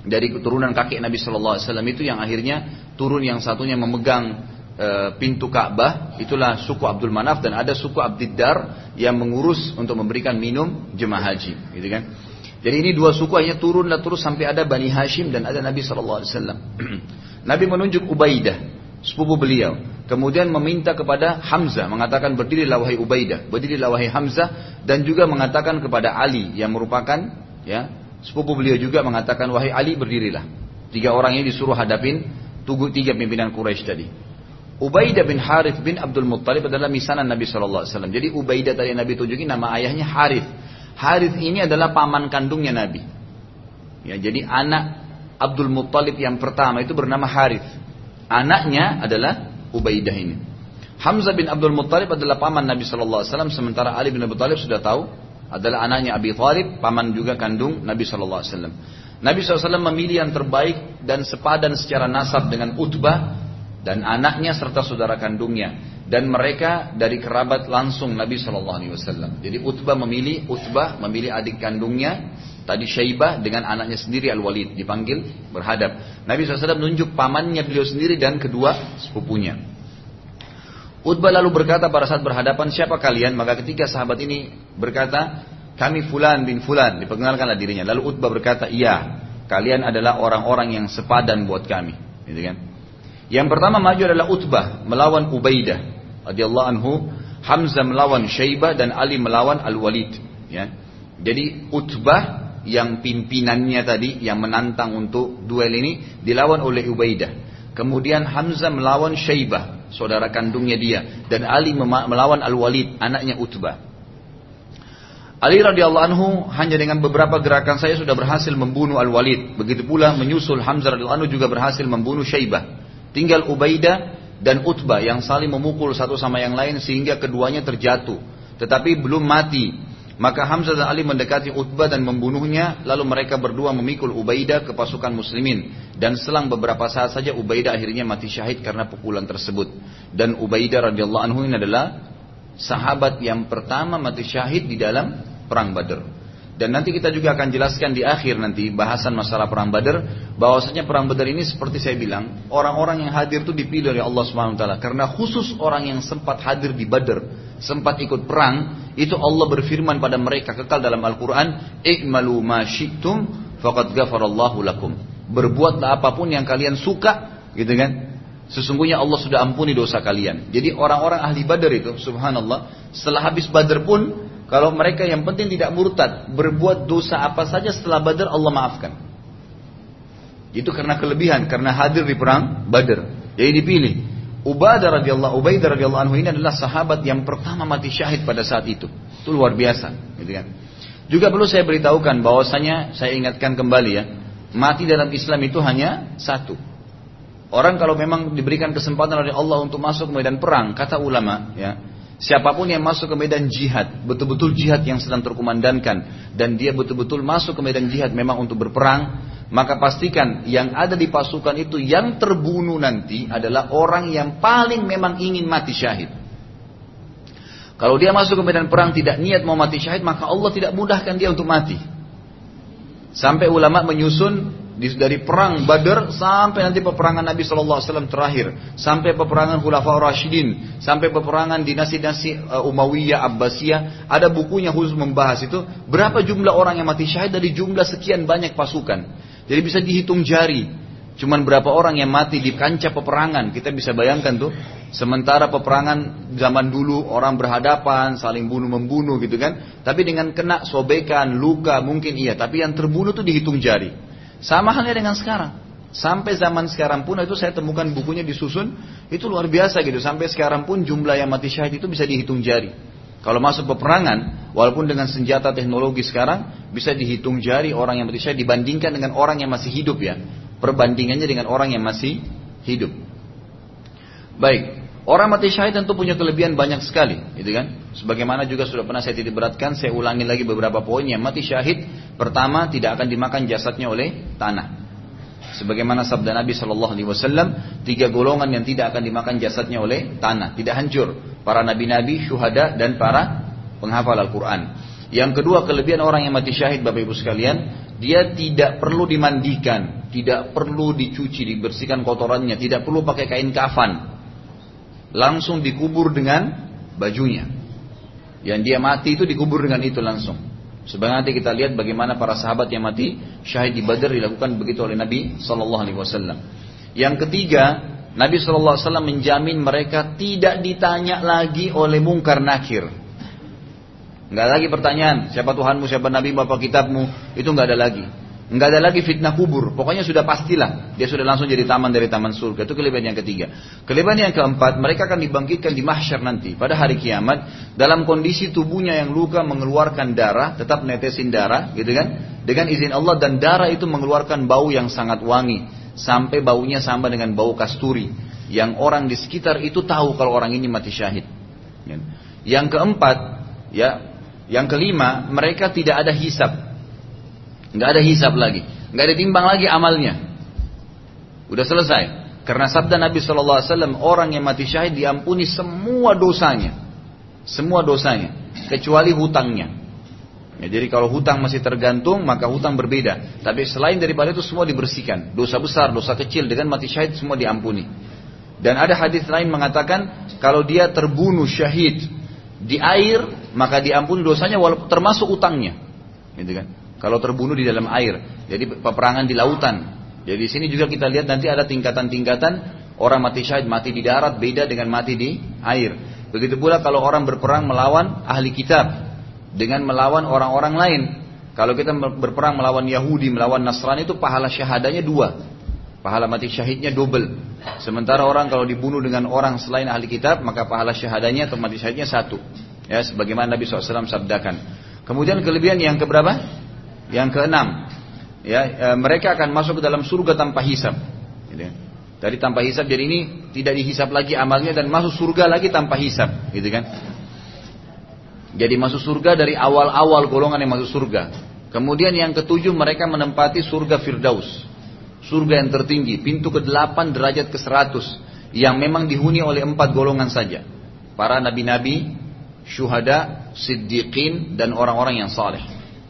S1: Dari keturunan kakek Nabi Shallallahu Alaihi Wasallam itu yang akhirnya turun yang satunya memegang uh, pintu Ka'bah. Itulah suku Abdul Manaf dan ada suku Abdiddar yang mengurus untuk memberikan minum jemaah haji gitu kan. Jadi ini dua suku hanya turunlah terus sampai ada Bani Hashim dan ada Nabi Shallallahu Alaihi Wasallam. Nabi menunjuk Ubaidah sepupu beliau Kemudian meminta kepada Hamzah mengatakan berdirilah wahai Ubaidah, berdirilah wahai Hamzah dan juga mengatakan kepada Ali yang merupakan ya sepupu beliau juga mengatakan wahai Ali berdirilah. Tiga orang ini disuruh hadapin tugu tiga pimpinan Quraisy tadi. Ubaidah bin Harith bin Abdul Muttalib adalah misanan Nabi Shallallahu Alaihi Wasallam. Jadi Ubaidah tadi Nabi tunjukin nama ayahnya Harith. Harith ini adalah paman kandungnya Nabi. Ya, jadi anak Abdul Muttalib yang pertama itu bernama Harith. Anaknya adalah Ubaidah ini. Hamzah bin Abdul Muttalib adalah paman Nabi Wasallam. Sementara Ali bin Abi Thalib sudah tahu adalah anaknya Abi Thalib, paman juga kandung Nabi Wasallam. Nabi SAW memilih yang terbaik dan sepadan secara nasab dengan Utbah dan anaknya serta saudara kandungnya dan mereka dari kerabat langsung Nabi Wasallam. Jadi Utbah memilih Utbah memilih adik kandungnya tadi Syaibah dengan anaknya sendiri Al Walid dipanggil berhadap. Nabi SAW menunjuk pamannya beliau sendiri dan kedua sepupunya. Utbah lalu berkata pada saat berhadapan siapa kalian maka ketika sahabat ini berkata kami Fulan bin Fulan diperkenalkanlah dirinya. Lalu Utbah berkata iya kalian adalah orang-orang yang sepadan buat kami. Gitu kan? Yang pertama maju adalah Utbah melawan Ubaidah radhiyallahu anhu, Hamzah melawan Syaibah dan Ali melawan Al-Walid, ya. Jadi Utbah yang pimpinannya tadi yang menantang untuk duel ini dilawan oleh Ubaidah. Kemudian Hamzah melawan Syaibah, saudara kandungnya dia, dan Ali melawan Al-Walid, anaknya Utbah. Ali radhiyallahu anhu hanya dengan beberapa gerakan saya sudah berhasil membunuh Al-Walid. Begitu pula menyusul Hamzah radhiyallahu anhu juga berhasil membunuh Syaibah. Tinggal Ubaidah dan Utbah yang saling memukul satu sama yang lain sehingga keduanya terjatuh. Tetapi belum mati. Maka Hamzah dan Ali mendekati Utbah dan membunuhnya. Lalu mereka berdua memikul Ubaidah ke pasukan muslimin. Dan selang beberapa saat saja Ubaidah akhirnya mati syahid karena pukulan tersebut. Dan Ubaidah radhiyallahu anhu ini adalah sahabat yang pertama mati syahid di dalam perang Badar. Dan nanti kita juga akan jelaskan di akhir nanti bahasan masalah perang Badar bahwasanya perang Badar ini seperti saya bilang, orang-orang yang hadir itu dipilih oleh Allah Subhanahu karena khusus orang yang sempat hadir di Badar, sempat ikut perang, itu Allah berfirman pada mereka kekal dalam Al-Qur'an, "I'malu ma syi'tum faqad ghafarallahu lakum." Berbuatlah apa pun yang kalian suka, gitu kan? Sesungguhnya Allah sudah ampuni dosa kalian. Jadi orang-orang ahli Badar itu, subhanallah, setelah habis Badar pun kalau mereka yang penting tidak murtad, berbuat dosa apa saja setelah Badar Allah maafkan. Itu karena kelebihan, karena hadir di perang Badar. Jadi dipilih. Ubadah radhiyallahu Ubaidah radhiyallahu anhu ini adalah sahabat yang pertama mati syahid pada saat itu. Itu luar biasa, gitu kan. Juga perlu saya beritahukan bahwasanya saya ingatkan kembali ya, mati dalam Islam itu hanya satu. Orang kalau memang diberikan kesempatan oleh Allah untuk masuk ke medan perang, kata ulama, ya, Siapa pun yang masuk ke medan jihad, betul-betul jihad yang sedang terkumandangkan, dan dia betul-betul masuk ke medan jihad memang untuk berperang, maka pastikan yang ada di pasukan itu yang terbunuh nanti adalah orang yang paling memang ingin mati syahid. Kalau dia masuk ke medan perang tidak niat mau mati syahid, maka Allah tidak mudahkan dia untuk mati. Sampai ulama menyusun dari perang Badar sampai nanti peperangan Nabi Wasallam terakhir, sampai peperangan Khulafaur Rashidin, sampai peperangan dinasti-dinasti uh, Umayyah, Abbasiyah, ada bukunya khusus membahas itu berapa jumlah orang yang mati syahid dari jumlah sekian banyak pasukan. Jadi bisa dihitung jari. Cuman berapa orang yang mati di kancah peperangan kita bisa bayangkan tuh. Sementara peperangan zaman dulu orang berhadapan, saling bunuh membunuh gitu kan. Tapi dengan kena sobekan, luka mungkin iya. Tapi yang terbunuh tuh dihitung jari. Sama halnya dengan sekarang. Sampai zaman sekarang pun itu saya temukan bukunya disusun itu luar biasa gitu. Sampai sekarang pun jumlah yang mati syahid itu bisa dihitung jari. Kalau masuk peperangan, walaupun dengan senjata teknologi sekarang bisa dihitung jari orang yang mati syahid dibandingkan dengan orang yang masih hidup ya. Perbandingannya dengan orang yang masih hidup. Baik, Orang mati syahid tentu punya kelebihan banyak sekali, gitu kan? Sebagaimana juga sudah pernah saya titik beratkan, saya ulangi lagi beberapa poinnya. Mati syahid pertama tidak akan dimakan jasadnya oleh tanah. Sebagaimana sabda Nabi Shallallahu Alaihi Wasallam, tiga golongan yang tidak akan dimakan jasadnya oleh tanah, tidak hancur. Para nabi-nabi, syuhada dan para penghafal Al-Quran. Yang kedua kelebihan orang yang mati syahid, bapak ibu sekalian, dia tidak perlu dimandikan, tidak perlu dicuci, dibersihkan kotorannya, tidak perlu pakai kain kafan langsung dikubur dengan bajunya. Yang dia mati itu dikubur dengan itu langsung. Sebenarnya nanti kita lihat bagaimana para sahabat yang mati syahid di Badar dilakukan begitu oleh Nabi Shallallahu Alaihi Wasallam. Yang ketiga, Nabi Wasallam menjamin mereka tidak ditanya lagi oleh mungkar nakir. Nggak lagi pertanyaan siapa Tuhanmu, siapa Nabi, bapak kitabmu, itu nggak ada lagi. Nggak ada lagi fitnah kubur. Pokoknya sudah pastilah. Dia sudah langsung jadi taman dari taman surga. Itu kelebihan yang ketiga. Kelebihan yang keempat, mereka akan dibangkitkan di mahsyar nanti. Pada hari kiamat. Dalam kondisi tubuhnya yang luka mengeluarkan darah. Tetap netesin darah. Gitu kan. Dengan izin Allah. Dan darah itu mengeluarkan bau yang sangat wangi. Sampai baunya sama dengan bau kasturi. Yang orang di sekitar itu tahu kalau orang ini mati syahid. Yang keempat. ya Yang kelima. Mereka tidak ada hisap Nggak ada hisap lagi. Nggak ada timbang lagi amalnya. Udah selesai. Karena sabda Nabi SAW, orang yang mati syahid diampuni semua dosanya. Semua dosanya. Kecuali hutangnya. Ya, jadi kalau hutang masih tergantung, maka hutang berbeda. Tapi selain daripada itu semua dibersihkan. Dosa besar, dosa kecil dengan mati syahid semua diampuni. Dan ada hadis lain mengatakan, kalau dia terbunuh syahid di air, maka diampuni dosanya walaupun termasuk utangnya. Gitu kan? Kalau terbunuh di dalam air, jadi peperangan di lautan. Jadi di sini juga kita lihat nanti ada tingkatan-tingkatan orang mati syahid mati di darat beda dengan mati di air. Begitu pula kalau orang berperang melawan ahli kitab dengan melawan orang-orang lain. Kalau kita berperang melawan Yahudi, melawan Nasrani itu pahala syahadanya dua. Pahala mati syahidnya double. Sementara orang kalau dibunuh dengan orang selain ahli kitab, maka pahala syahadanya atau mati syahidnya satu. Ya, sebagaimana Nabi SAW sabdakan. Kemudian kelebihan yang keberapa? Yang keenam, ya e, mereka akan masuk ke dalam surga tanpa hisap. Gitu ya. Dari tanpa hisap jadi ini tidak dihisap lagi amalnya dan masuk surga lagi tanpa hisap, gitu kan? Jadi masuk surga dari awal-awal golongan yang masuk surga. Kemudian yang ketujuh mereka menempati surga Firdaus. Surga yang tertinggi, pintu ke-8 derajat ke-100 yang memang dihuni oleh empat golongan saja. Para nabi-nabi, syuhada, siddiqin dan orang-orang yang saleh.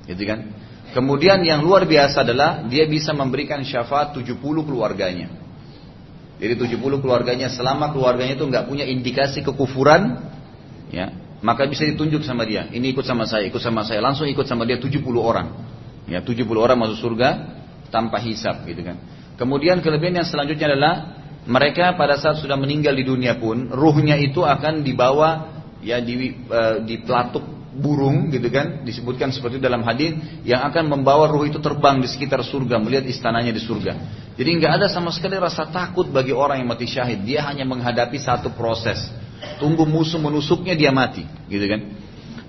S1: Gitu kan? Kemudian yang luar biasa adalah dia bisa memberikan syafaat 70 keluarganya. Jadi 70 keluarganya selama keluarganya itu nggak punya indikasi kekufuran, ya, maka bisa ditunjuk sama dia. Ini ikut sama saya, ikut sama saya, langsung ikut sama dia 70 orang. Ya, 70 orang masuk surga tanpa hisap gitu kan. Kemudian kelebihan yang selanjutnya adalah mereka pada saat sudah meninggal di dunia pun ruhnya itu akan dibawa ya di, uh, di pelatuk burung gitu kan disebutkan seperti itu dalam hadis yang akan membawa ruh itu terbang di sekitar surga melihat istananya di surga. Jadi nggak ada sama sekali rasa takut bagi orang yang mati syahid. Dia hanya menghadapi satu proses. Tunggu musuh menusuknya dia mati, gitu kan.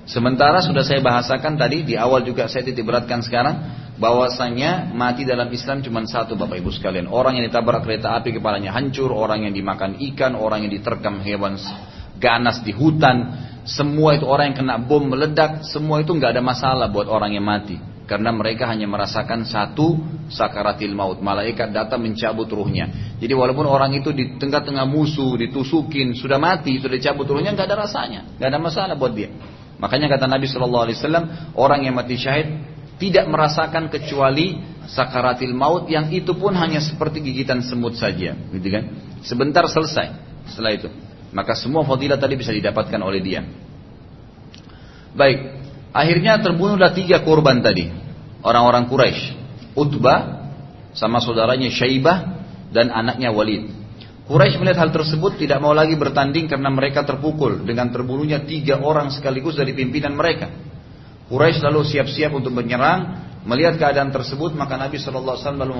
S1: Sementara sudah saya bahasakan tadi di awal juga saya titik beratkan sekarang bahwasanya mati dalam Islam cuma satu Bapak Ibu sekalian. Orang yang ditabrak kereta api kepalanya hancur, orang yang dimakan ikan, orang yang diterkam hewan ganas di hutan, semua itu orang yang kena bom meledak, semua itu nggak ada masalah buat orang yang mati. Karena mereka hanya merasakan satu sakaratil maut. Malaikat datang mencabut ruhnya. Jadi walaupun orang itu di tengah-tengah musuh, ditusukin, sudah mati, sudah dicabut ruhnya, nggak ada rasanya. nggak ada masalah buat dia. Makanya kata Nabi Shallallahu Alaihi Wasallam, orang yang mati syahid tidak merasakan kecuali sakaratil maut yang itu pun hanya seperti gigitan semut saja, gitu kan? Sebentar selesai setelah itu. Maka semua fadilah tadi bisa didapatkan oleh dia. Baik, akhirnya terbunuhlah tiga korban tadi. Orang-orang Quraisy. Utbah sama saudaranya Syaibah dan anaknya Walid. Quraisy melihat hal tersebut tidak mau lagi bertanding karena mereka terpukul dengan terbunuhnya tiga orang sekaligus dari pimpinan mereka. Quraisy lalu siap-siap untuk menyerang. Melihat keadaan tersebut maka Nabi SAW lalu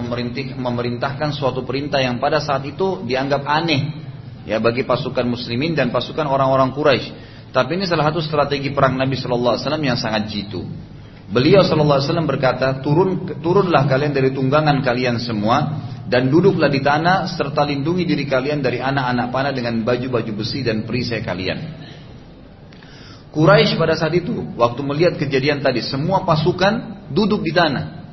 S1: memerintahkan suatu perintah yang pada saat itu dianggap aneh ya bagi pasukan muslimin dan pasukan orang-orang Quraisy. Tapi ini salah satu strategi perang Nabi Shallallahu Alaihi Wasallam yang sangat jitu. Beliau Shallallahu Alaihi Wasallam berkata, turun turunlah kalian dari tunggangan kalian semua dan duduklah di tanah serta lindungi diri kalian dari anak-anak panah dengan baju-baju besi dan perisai kalian. Quraisy pada saat itu, waktu melihat kejadian tadi, semua pasukan duduk di tanah.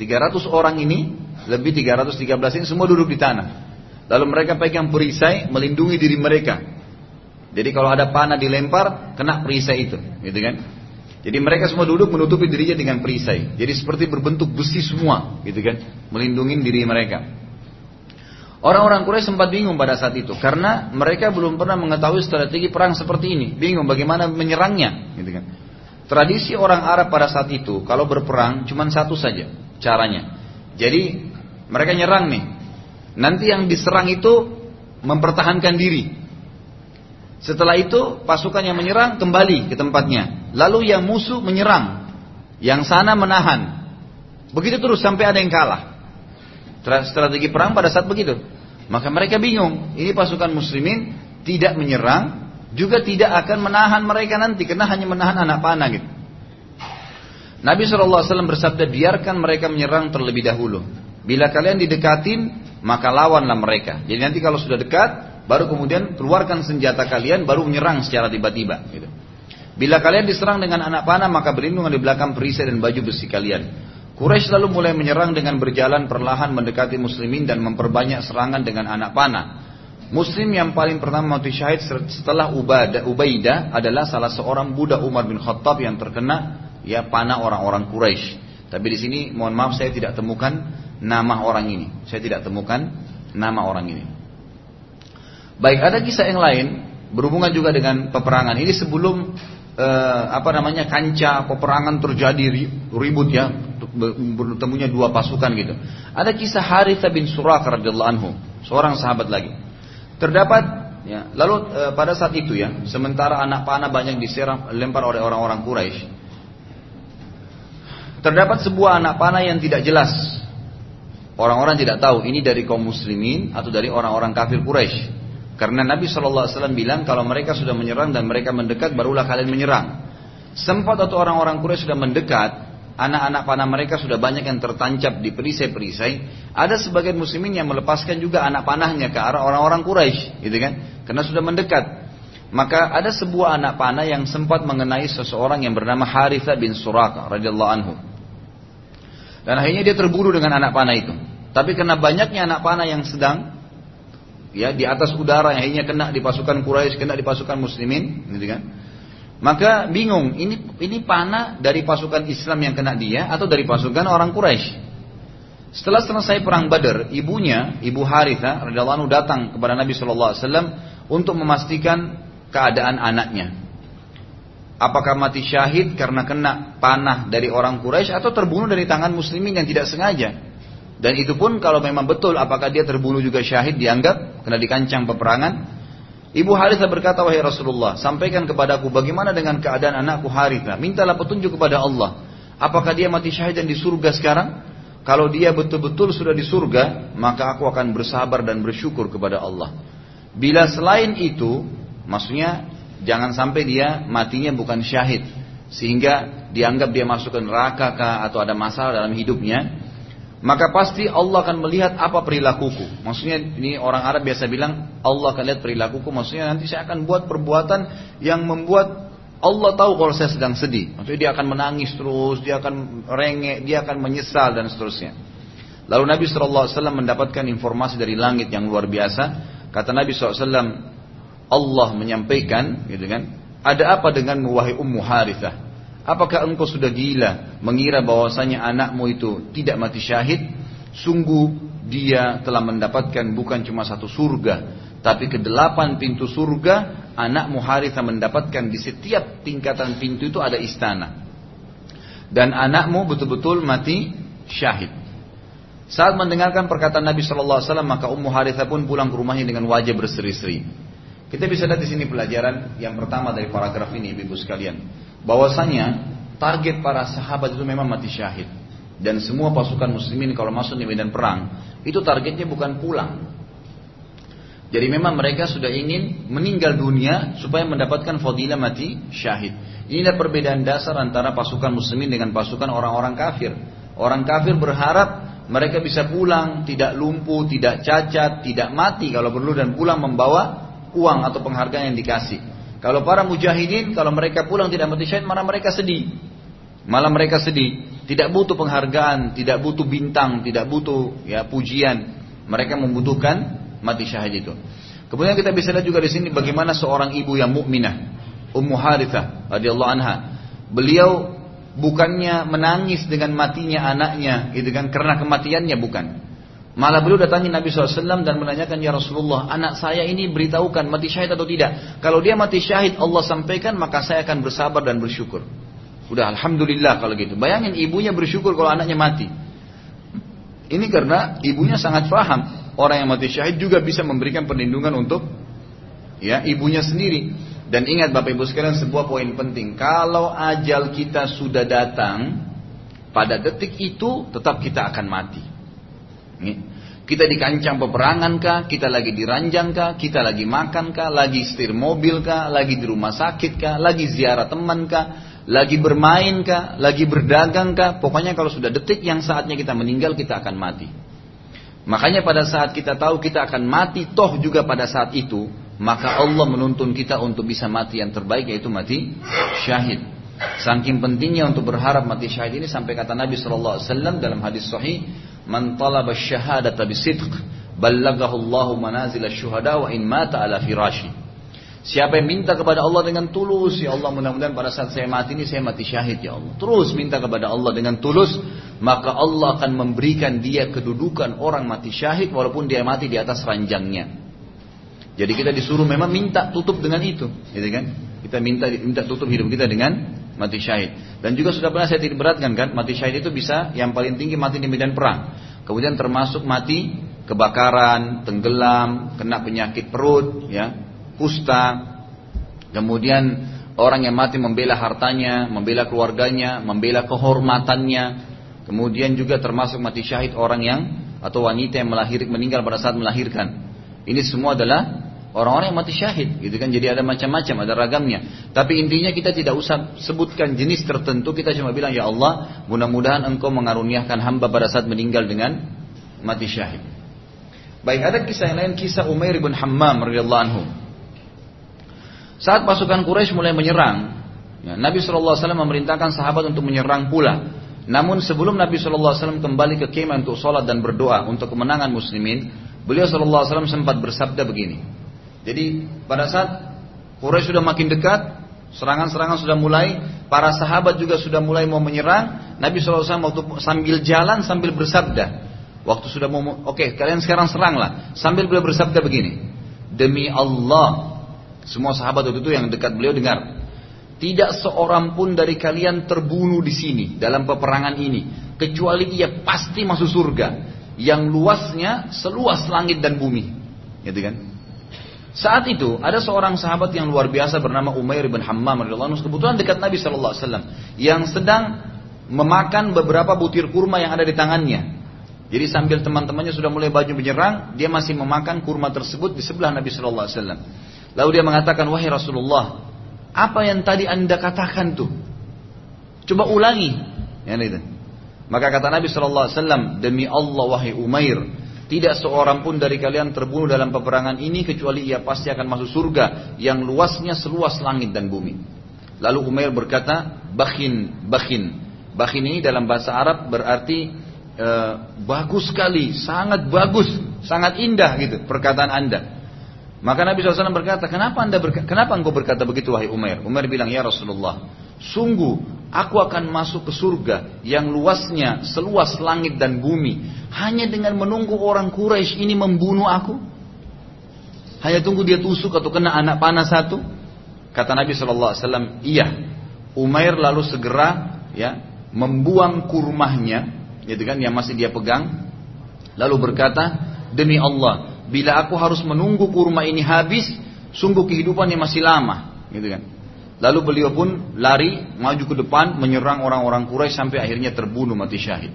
S1: 300 orang ini, lebih 313 ini semua duduk di tanah. Lalu mereka pegang perisai melindungi diri mereka. Jadi kalau ada panah dilempar, kena perisai itu, gitu kan? Jadi mereka semua duduk menutupi dirinya dengan perisai. Jadi seperti berbentuk besi semua, gitu kan? Melindungi diri mereka. Orang-orang Quraisy sempat bingung pada saat itu karena mereka belum pernah mengetahui strategi perang seperti ini. Bingung bagaimana menyerangnya, gitu kan? Tradisi orang Arab pada saat itu kalau berperang cuma satu saja caranya. Jadi mereka nyerang nih, Nanti yang diserang itu mempertahankan diri. Setelah itu pasukan yang menyerang kembali ke tempatnya. Lalu yang musuh menyerang. Yang sana menahan. Begitu terus sampai ada yang kalah. Strategi perang pada saat begitu. Maka mereka bingung. Ini pasukan muslimin tidak menyerang, juga tidak akan menahan mereka nanti karena hanya menahan anak panah gitu. Nabi SAW bersabda, biarkan mereka menyerang terlebih dahulu. Bila kalian didekatin, maka lawanlah mereka. Jadi nanti kalau sudah dekat, baru kemudian keluarkan senjata kalian, baru menyerang secara tiba-tiba. Gitu. Bila kalian diserang dengan anak panah, maka berlindung di belakang perisai dan baju besi kalian. Quraisy lalu mulai menyerang dengan berjalan perlahan mendekati muslimin dan memperbanyak serangan dengan anak panah. Muslim yang paling pertama mati syahid setelah Ubaidah adalah salah seorang budak Umar bin Khattab yang terkena ya panah orang-orang Quraisy. Tapi di sini mohon maaf saya tidak temukan nama orang ini. Saya tidak temukan nama orang ini. Baik, ada kisah yang lain berhubungan juga dengan peperangan. Ini sebelum eh, apa namanya kancah peperangan terjadi ribut ya bertemunya dua pasukan gitu. Ada kisah Harithah bin Suraka radhiyallahu anhu, seorang sahabat lagi. Terdapat ya, lalu e, pada saat itu ya, sementara anak panah banyak diserang lempar oleh orang-orang Quraisy. Terdapat sebuah anak panah yang tidak jelas. Orang-orang tidak tahu ini dari kaum muslimin atau dari orang-orang kafir Quraisy. Karena Nabi SAW bilang kalau mereka sudah menyerang dan mereka mendekat barulah kalian menyerang. Sempat atau orang-orang Quraisy sudah mendekat, anak-anak panah mereka sudah banyak yang tertancap di perisai-perisai. Ada sebagian muslimin yang melepaskan juga anak panahnya ke arah orang-orang Quraisy, gitu kan? Karena sudah mendekat. Maka ada sebuah anak panah yang sempat mengenai seseorang yang bernama Haritha bin Suraka radhiyallahu anhu. Dan akhirnya dia terburu dengan anak panah itu. Tapi karena banyaknya anak panah yang sedang ya di atas udara yang akhirnya kena di pasukan Quraisy, kena di pasukan muslimin, gitu kan? Maka bingung, ini ini panah dari pasukan Islam yang kena dia atau dari pasukan orang Quraisy. Setelah selesai perang Badar, ibunya, Ibu Haritha radhiyallahu datang kepada Nabi wasallam untuk memastikan keadaan anaknya. Apakah mati syahid karena kena panah dari orang Quraisy atau terbunuh dari tangan muslimin yang tidak sengaja? Dan itu pun kalau memang betul apakah dia terbunuh juga syahid dianggap kena dikancang peperangan. Ibu Haritha berkata wahai Rasulullah sampaikan kepadaku bagaimana dengan keadaan anakku Haritha. Mintalah petunjuk kepada Allah. Apakah dia mati syahid dan di surga sekarang? Kalau dia betul-betul sudah di surga maka aku akan bersabar dan bersyukur kepada Allah. Bila selain itu maksudnya jangan sampai dia matinya bukan syahid sehingga dianggap dia masuk ke neraka kah atau ada masalah dalam hidupnya maka pasti Allah akan melihat apa perilakuku. Maksudnya ini orang Arab biasa bilang Allah akan lihat perilakuku. Maksudnya nanti saya akan buat perbuatan yang membuat Allah tahu kalau saya sedang sedih. Maksudnya dia akan menangis terus, dia akan rengek, dia akan menyesal dan seterusnya. Lalu Nabi SAW mendapatkan informasi dari langit yang luar biasa. Kata Nabi SAW, Allah menyampaikan, gitu kan? Ada apa dengan wahai Ummu Harithah? Apakah engkau sudah gila mengira bahwasanya anakmu itu tidak mati syahid? Sungguh dia telah mendapatkan bukan cuma satu surga, tapi kedelapan pintu surga anakmu Haritha mendapatkan di setiap tingkatan pintu itu ada istana. Dan anakmu betul-betul mati syahid. Saat mendengarkan perkataan Nabi Shallallahu Alaihi Wasallam maka Ummu Haritha pun pulang ke rumahnya dengan wajah berseri-seri. Kita bisa lihat di sini pelajaran yang pertama dari paragraf ini, ibu sekalian bahwasanya target para sahabat itu memang mati syahid. Dan semua pasukan muslimin kalau masuk di medan perang, itu targetnya bukan pulang. Jadi memang mereka sudah ingin meninggal dunia supaya mendapatkan fadilah mati syahid. Inilah perbedaan dasar antara pasukan muslimin dengan pasukan orang-orang kafir. Orang kafir berharap mereka bisa pulang, tidak lumpuh, tidak cacat, tidak mati kalau perlu dan pulang membawa uang atau penghargaan yang dikasih. Kalau para mujahidin, kalau mereka pulang tidak mati syahid, malah mereka sedih. Malah mereka sedih. Tidak butuh penghargaan, tidak butuh bintang, tidak butuh ya pujian. Mereka membutuhkan mati syahid itu. Kemudian kita bisa lihat juga di sini bagaimana seorang ibu yang mukminah, Ummu Harithah radhiyallahu anha. Beliau bukannya menangis dengan matinya anaknya, gitu kan? Karena kematiannya bukan. Malah beliau datangi Nabi SAW dan menanyakan ya Rasulullah, anak saya ini beritahukan mati syahid atau tidak. Kalau dia mati syahid Allah sampaikan maka saya akan bersabar dan bersyukur. Udah Alhamdulillah kalau gitu. Bayangin ibunya bersyukur kalau anaknya mati. Ini karena ibunya sangat paham orang yang mati syahid juga bisa memberikan perlindungan untuk ya ibunya sendiri. Dan ingat Bapak Ibu sekalian sebuah poin penting. Kalau ajal kita sudah datang, pada detik itu tetap kita akan mati. Kita di kancang peperangan kah, kita lagi di ranjang kah, kita lagi makan kah, lagi setir mobil kah, lagi di rumah sakit kah, lagi ziarah teman kah, lagi bermain kah, lagi berdagang kah, pokoknya kalau sudah detik yang saatnya kita meninggal kita akan mati. Makanya pada saat kita tahu kita akan mati, toh juga pada saat itu, maka Allah menuntun kita untuk bisa mati yang terbaik yaitu mati syahid. Saking pentingnya untuk berharap mati syahid ini sampai kata Nabi Wasallam dalam hadis Sahih, "Man talaba syahadata bisidq, ballagahu Allahu manazil syuhada wa in mata ala firashi." Siapa yang minta kepada Allah dengan tulus, ya Allah mudah-mudahan pada saat saya mati ini saya mati syahid ya Allah. Terus minta kepada Allah dengan tulus, maka Allah akan memberikan dia kedudukan orang mati syahid walaupun dia mati di atas ranjangnya. Jadi kita disuruh memang minta tutup dengan itu, gitu kan? Kita minta minta tutup hidup kita dengan mati syahid. Dan juga sudah pernah saya tidak beratkan kan, mati syahid itu bisa yang paling tinggi mati di medan perang. Kemudian termasuk mati kebakaran, tenggelam, kena penyakit perut, ya, kusta, kemudian orang yang mati membela hartanya, membela keluarganya, membela kehormatannya, kemudian juga termasuk mati syahid orang yang atau wanita yang melahir meninggal pada saat melahirkan. Ini semua adalah orang-orang yang mati syahid, gitu kan? Jadi ada macam-macam, ada ragamnya. Tapi intinya kita tidak usah sebutkan jenis tertentu, kita cuma bilang ya Allah, mudah-mudahan Engkau mengaruniakan hamba pada saat meninggal dengan mati syahid. Baik, ada kisah yang lain, kisah Umair bin Hammam radhiyallahu anhu. Saat pasukan Quraisy mulai menyerang, ya, Nabi SAW memerintahkan sahabat untuk menyerang pula. Namun sebelum Nabi SAW kembali ke kemah untuk sholat dan berdoa untuk kemenangan muslimin, beliau SAW sempat bersabda begini. Jadi pada saat Quraisy sudah makin dekat, serangan-serangan sudah mulai, para sahabat juga sudah mulai mau menyerang, Nabi SAW waktu sambil jalan sambil bersabda, waktu sudah mau, oke okay, kalian sekarang seranglah, sambil beliau bersabda begini, demi Allah semua sahabat waktu itu yang dekat beliau dengar. Tidak seorang pun dari kalian terbunuh di sini dalam peperangan ini kecuali ia pasti masuk surga yang luasnya seluas langit dan bumi. Gitu kan? Saat itu ada seorang sahabat yang luar biasa bernama Umair bin Hammam radhiyallahu anhu kebetulan dekat Nabi sallallahu alaihi wasallam yang sedang memakan beberapa butir kurma yang ada di tangannya. Jadi sambil teman-temannya sudah mulai baju menyerang, dia masih memakan kurma tersebut di sebelah Nabi sallallahu alaihi wasallam. Lalu dia mengatakan, wahai Rasulullah, apa yang tadi anda katakan tuh? Coba ulangi. Ya, itu. Maka kata Nabi Shallallahu Alaihi Wasallam, demi Allah wahai Umair, tidak seorang pun dari kalian terbunuh dalam peperangan ini kecuali ia pasti akan masuk surga yang luasnya seluas langit dan bumi. Lalu Umair berkata, bakhin, bakhin. Bakhin ini dalam bahasa Arab berarti e, bagus sekali, sangat bagus, sangat indah gitu perkataan anda. Maka Nabi SAW berkata, kenapa anda berkata, kenapa engkau berkata begitu wahai Umar? Umar bilang, ya Rasulullah, sungguh aku akan masuk ke surga yang luasnya seluas langit dan bumi hanya dengan menunggu orang Quraisy ini membunuh aku. Hanya tunggu dia tusuk atau kena anak panah satu. Kata Nabi SAW, iya. Umair lalu segera ya membuang kurmahnya, gitu kan, yang masih dia pegang, lalu berkata, demi Allah, bila aku harus menunggu kurma ini habis, sungguh kehidupannya masih lama, gitu kan. Lalu beliau pun lari maju ke depan menyerang orang-orang Quraisy sampai akhirnya terbunuh mati syahid.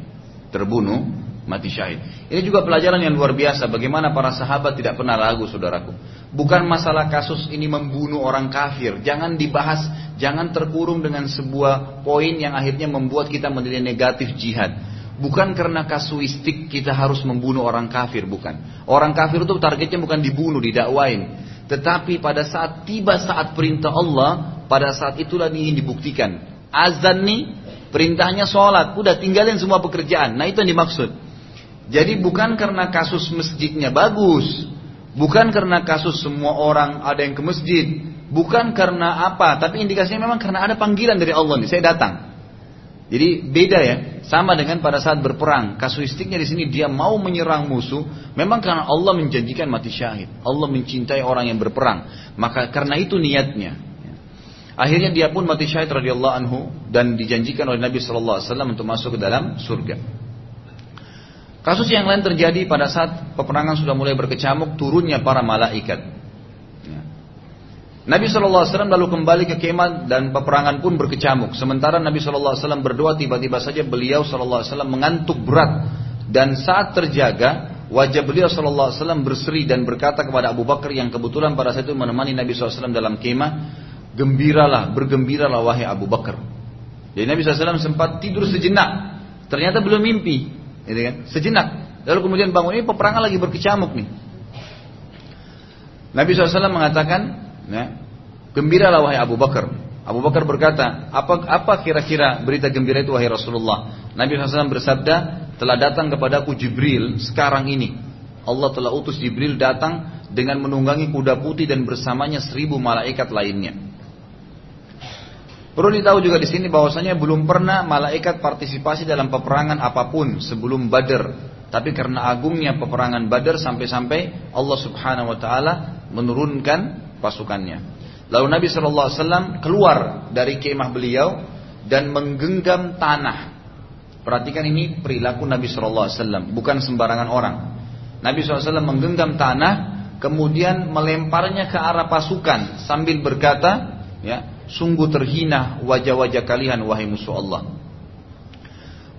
S1: Terbunuh mati syahid. Ini juga pelajaran yang luar biasa bagaimana para sahabat tidak pernah ragu saudaraku. Bukan masalah kasus ini membunuh orang kafir, jangan dibahas, jangan terkurung dengan sebuah poin yang akhirnya membuat kita menjadi negatif jihad. Bukan karena kasuistik kita harus membunuh orang kafir, bukan. Orang kafir itu targetnya bukan dibunuh, didakwain. Tetapi pada saat tiba saat perintah Allah, pada saat itulah ingin dibuktikan. Azan nih, perintahnya sholat. Udah tinggalin semua pekerjaan. Nah itu yang dimaksud. Jadi bukan karena kasus masjidnya bagus. Bukan karena kasus semua orang ada yang ke masjid. Bukan karena apa. Tapi indikasinya memang karena ada panggilan dari Allah nih. Saya datang. Jadi beda ya, sama dengan pada saat berperang. Kasuistiknya di sini dia mau menyerang musuh, memang karena Allah menjanjikan mati syahid. Allah mencintai orang yang berperang. Maka karena itu niatnya. Akhirnya dia pun mati syahid radhiyallahu anhu dan dijanjikan oleh Nabi sallallahu alaihi wasallam untuk masuk ke dalam surga. Kasus yang lain terjadi pada saat peperangan sudah mulai berkecamuk turunnya para malaikat. Ya. Nabi SAW lalu kembali ke kemah dan peperangan pun berkecamuk. Sementara Nabi SAW berdoa tiba-tiba saja beliau SAW mengantuk berat. Dan saat terjaga wajah beliau SAW berseri dan berkata kepada Abu Bakar yang kebetulan pada saat itu menemani Nabi SAW dalam kemah. Gembiralah, bergembiralah wahai Abu Bakar. Jadi Nabi SAW sempat tidur sejenak. Ternyata belum mimpi. Gitu kan? Sejenak. Lalu kemudian bangun ini peperangan lagi berkecamuk nih. Nabi SAW mengatakan, Ya. Gembiralah wahai Abu Bakar. Abu Bakar berkata, apa apa kira-kira berita gembira itu wahai Rasulullah? Nabi SAW bersabda, telah datang kepadaku Jibril sekarang ini. Allah telah utus Jibril datang dengan menunggangi kuda putih dan bersamanya seribu malaikat lainnya. Perlu ditahu juga di sini bahwasanya belum pernah malaikat partisipasi dalam peperangan apa pun sebelum Badar. Tapi karena agungnya peperangan Badar sampai-sampai Allah Subhanahu wa taala menurunkan pasukannya. Lalu Nabi Shallallahu Alaihi Wasallam keluar dari kemah beliau dan menggenggam tanah. Perhatikan ini perilaku Nabi Shallallahu Alaihi Wasallam, bukan sembarangan orang. Nabi SAW menggenggam tanah, kemudian melemparnya ke arah pasukan sambil berkata, ya, sungguh terhina wajah-wajah kalian wahai musuh Allah.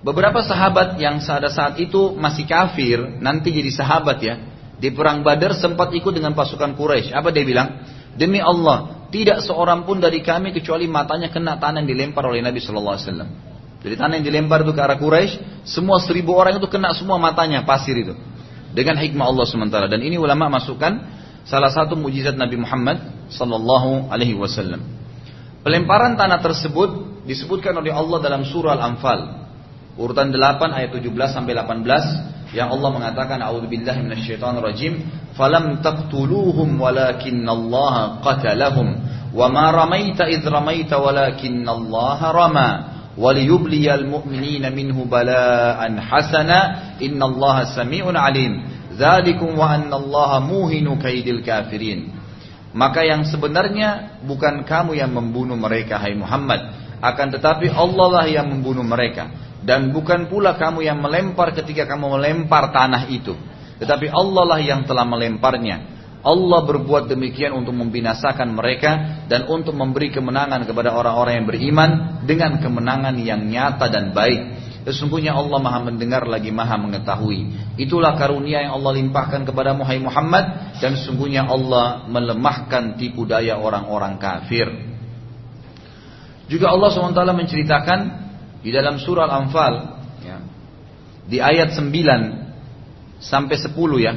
S1: Beberapa sahabat yang pada saat itu masih kafir, nanti jadi sahabat ya, di perang Badar sempat ikut dengan pasukan Quraisy. Apa dia bilang? Demi Allah, tidak seorang pun dari kami kecuali matanya kena tanah yang dilempar oleh Nabi Shallallahu Alaihi Wasallam. Jadi tanah yang dilempar itu ke arah Quraisy, semua seribu orang itu kena semua matanya pasir itu. Dengan hikmah Allah sementara. Dan ini ulama masukkan salah satu mujizat Nabi Muhammad Sallallahu Alaihi Wasallam. Pelemparan tanah tersebut disebutkan oleh Allah dalam surah Al-Anfal. Urutan 8 ayat 17 sampai 18 yang Allah mengatakan a'udzubillahi minasyaitonirrajim falam taqtuluhum walakinallaha qatalahum wa ma ramaita id ramaita walakinallaha rama waliyubliyal mu'minina minhu bala'an hasana innallaha sami'un alim dzalikum wa annallaha muhinu kaidil kafirin maka yang sebenarnya bukan kamu yang membunuh mereka hai Muhammad akan tetapi Allah lah yang membunuh mereka dan bukan pula kamu yang melempar ketika kamu melempar tanah itu. Tetapi Allah lah yang telah melemparnya. Allah berbuat demikian untuk membinasakan mereka dan untuk memberi kemenangan kepada orang-orang yang beriman dengan kemenangan yang nyata dan baik. Sesungguhnya Allah maha mendengar lagi maha mengetahui. Itulah karunia yang Allah limpahkan kepada Muhammad dan sesungguhnya Allah melemahkan tipu daya orang-orang kafir. Juga Allah SWT menceritakan di dalam surah Al-Anfal ya, di ayat 9 sampai 10 ya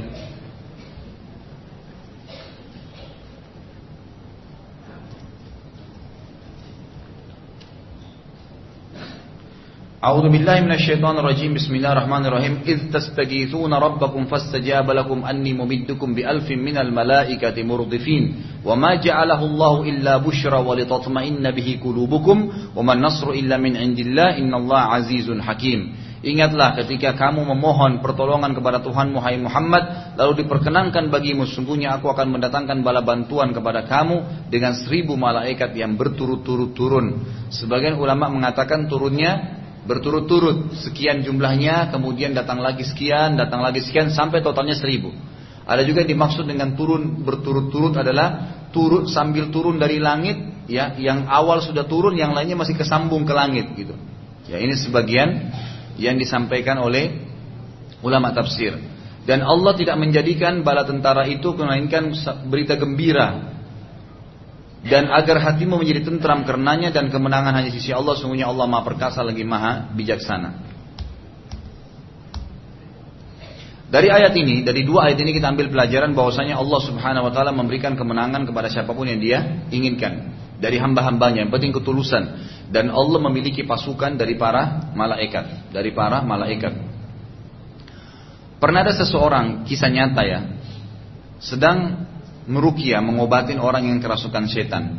S1: أعوذ بالله من الشيطان الرجيم بسم الله الرحمن الرحيم إذ تستغيثون ربكم فاستجاب لكم أني ممدكم بألف من الملائكة مردفين وما جعله الله إلا بشرى ولتطمئن به قلوبكم وما النصر إلا من عند الله إن الله عزيز حكيم Ingatlah ketika kamu memohon pertolongan kepada Tuhan Muhammad Muhammad lalu diperkenankan bagimu sungguhnya aku akan mendatangkan bala bantuan kepada kamu dengan seribu malaikat yang berturut-turut turun. Sebagian ulama mengatakan turunnya berturut-turut sekian jumlahnya kemudian datang lagi sekian datang lagi sekian sampai totalnya seribu. Ada juga yang dimaksud dengan turun berturut-turut adalah turut sambil turun dari langit ya yang awal sudah turun yang lainnya masih kesambung ke langit gitu. Ya ini sebagian yang disampaikan oleh ulama tafsir. Dan Allah tidak menjadikan bala tentara itu melainkan berita gembira dan agar hatimu menjadi tentram karenanya dan kemenangan hanya sisi Allah sungguhnya Allah maha perkasa lagi maha bijaksana dari ayat ini, dari dua ayat ini kita ambil pelajaran bahwasanya Allah Subhanahu wa taala memberikan kemenangan kepada siapa pun yang Dia inginkan dari hamba-hambanya. Yang penting ketulusan dan Allah memiliki pasukan dari para malaikat, dari para malaikat. Pernah ada seseorang kisah nyata ya, sedang merukia, mengobatin orang yang kerasukan setan.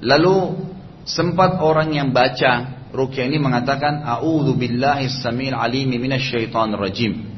S1: Lalu sempat orang yang baca rukia ini mengatakan A'udhu billahi samil alimi minasyaitan rajim.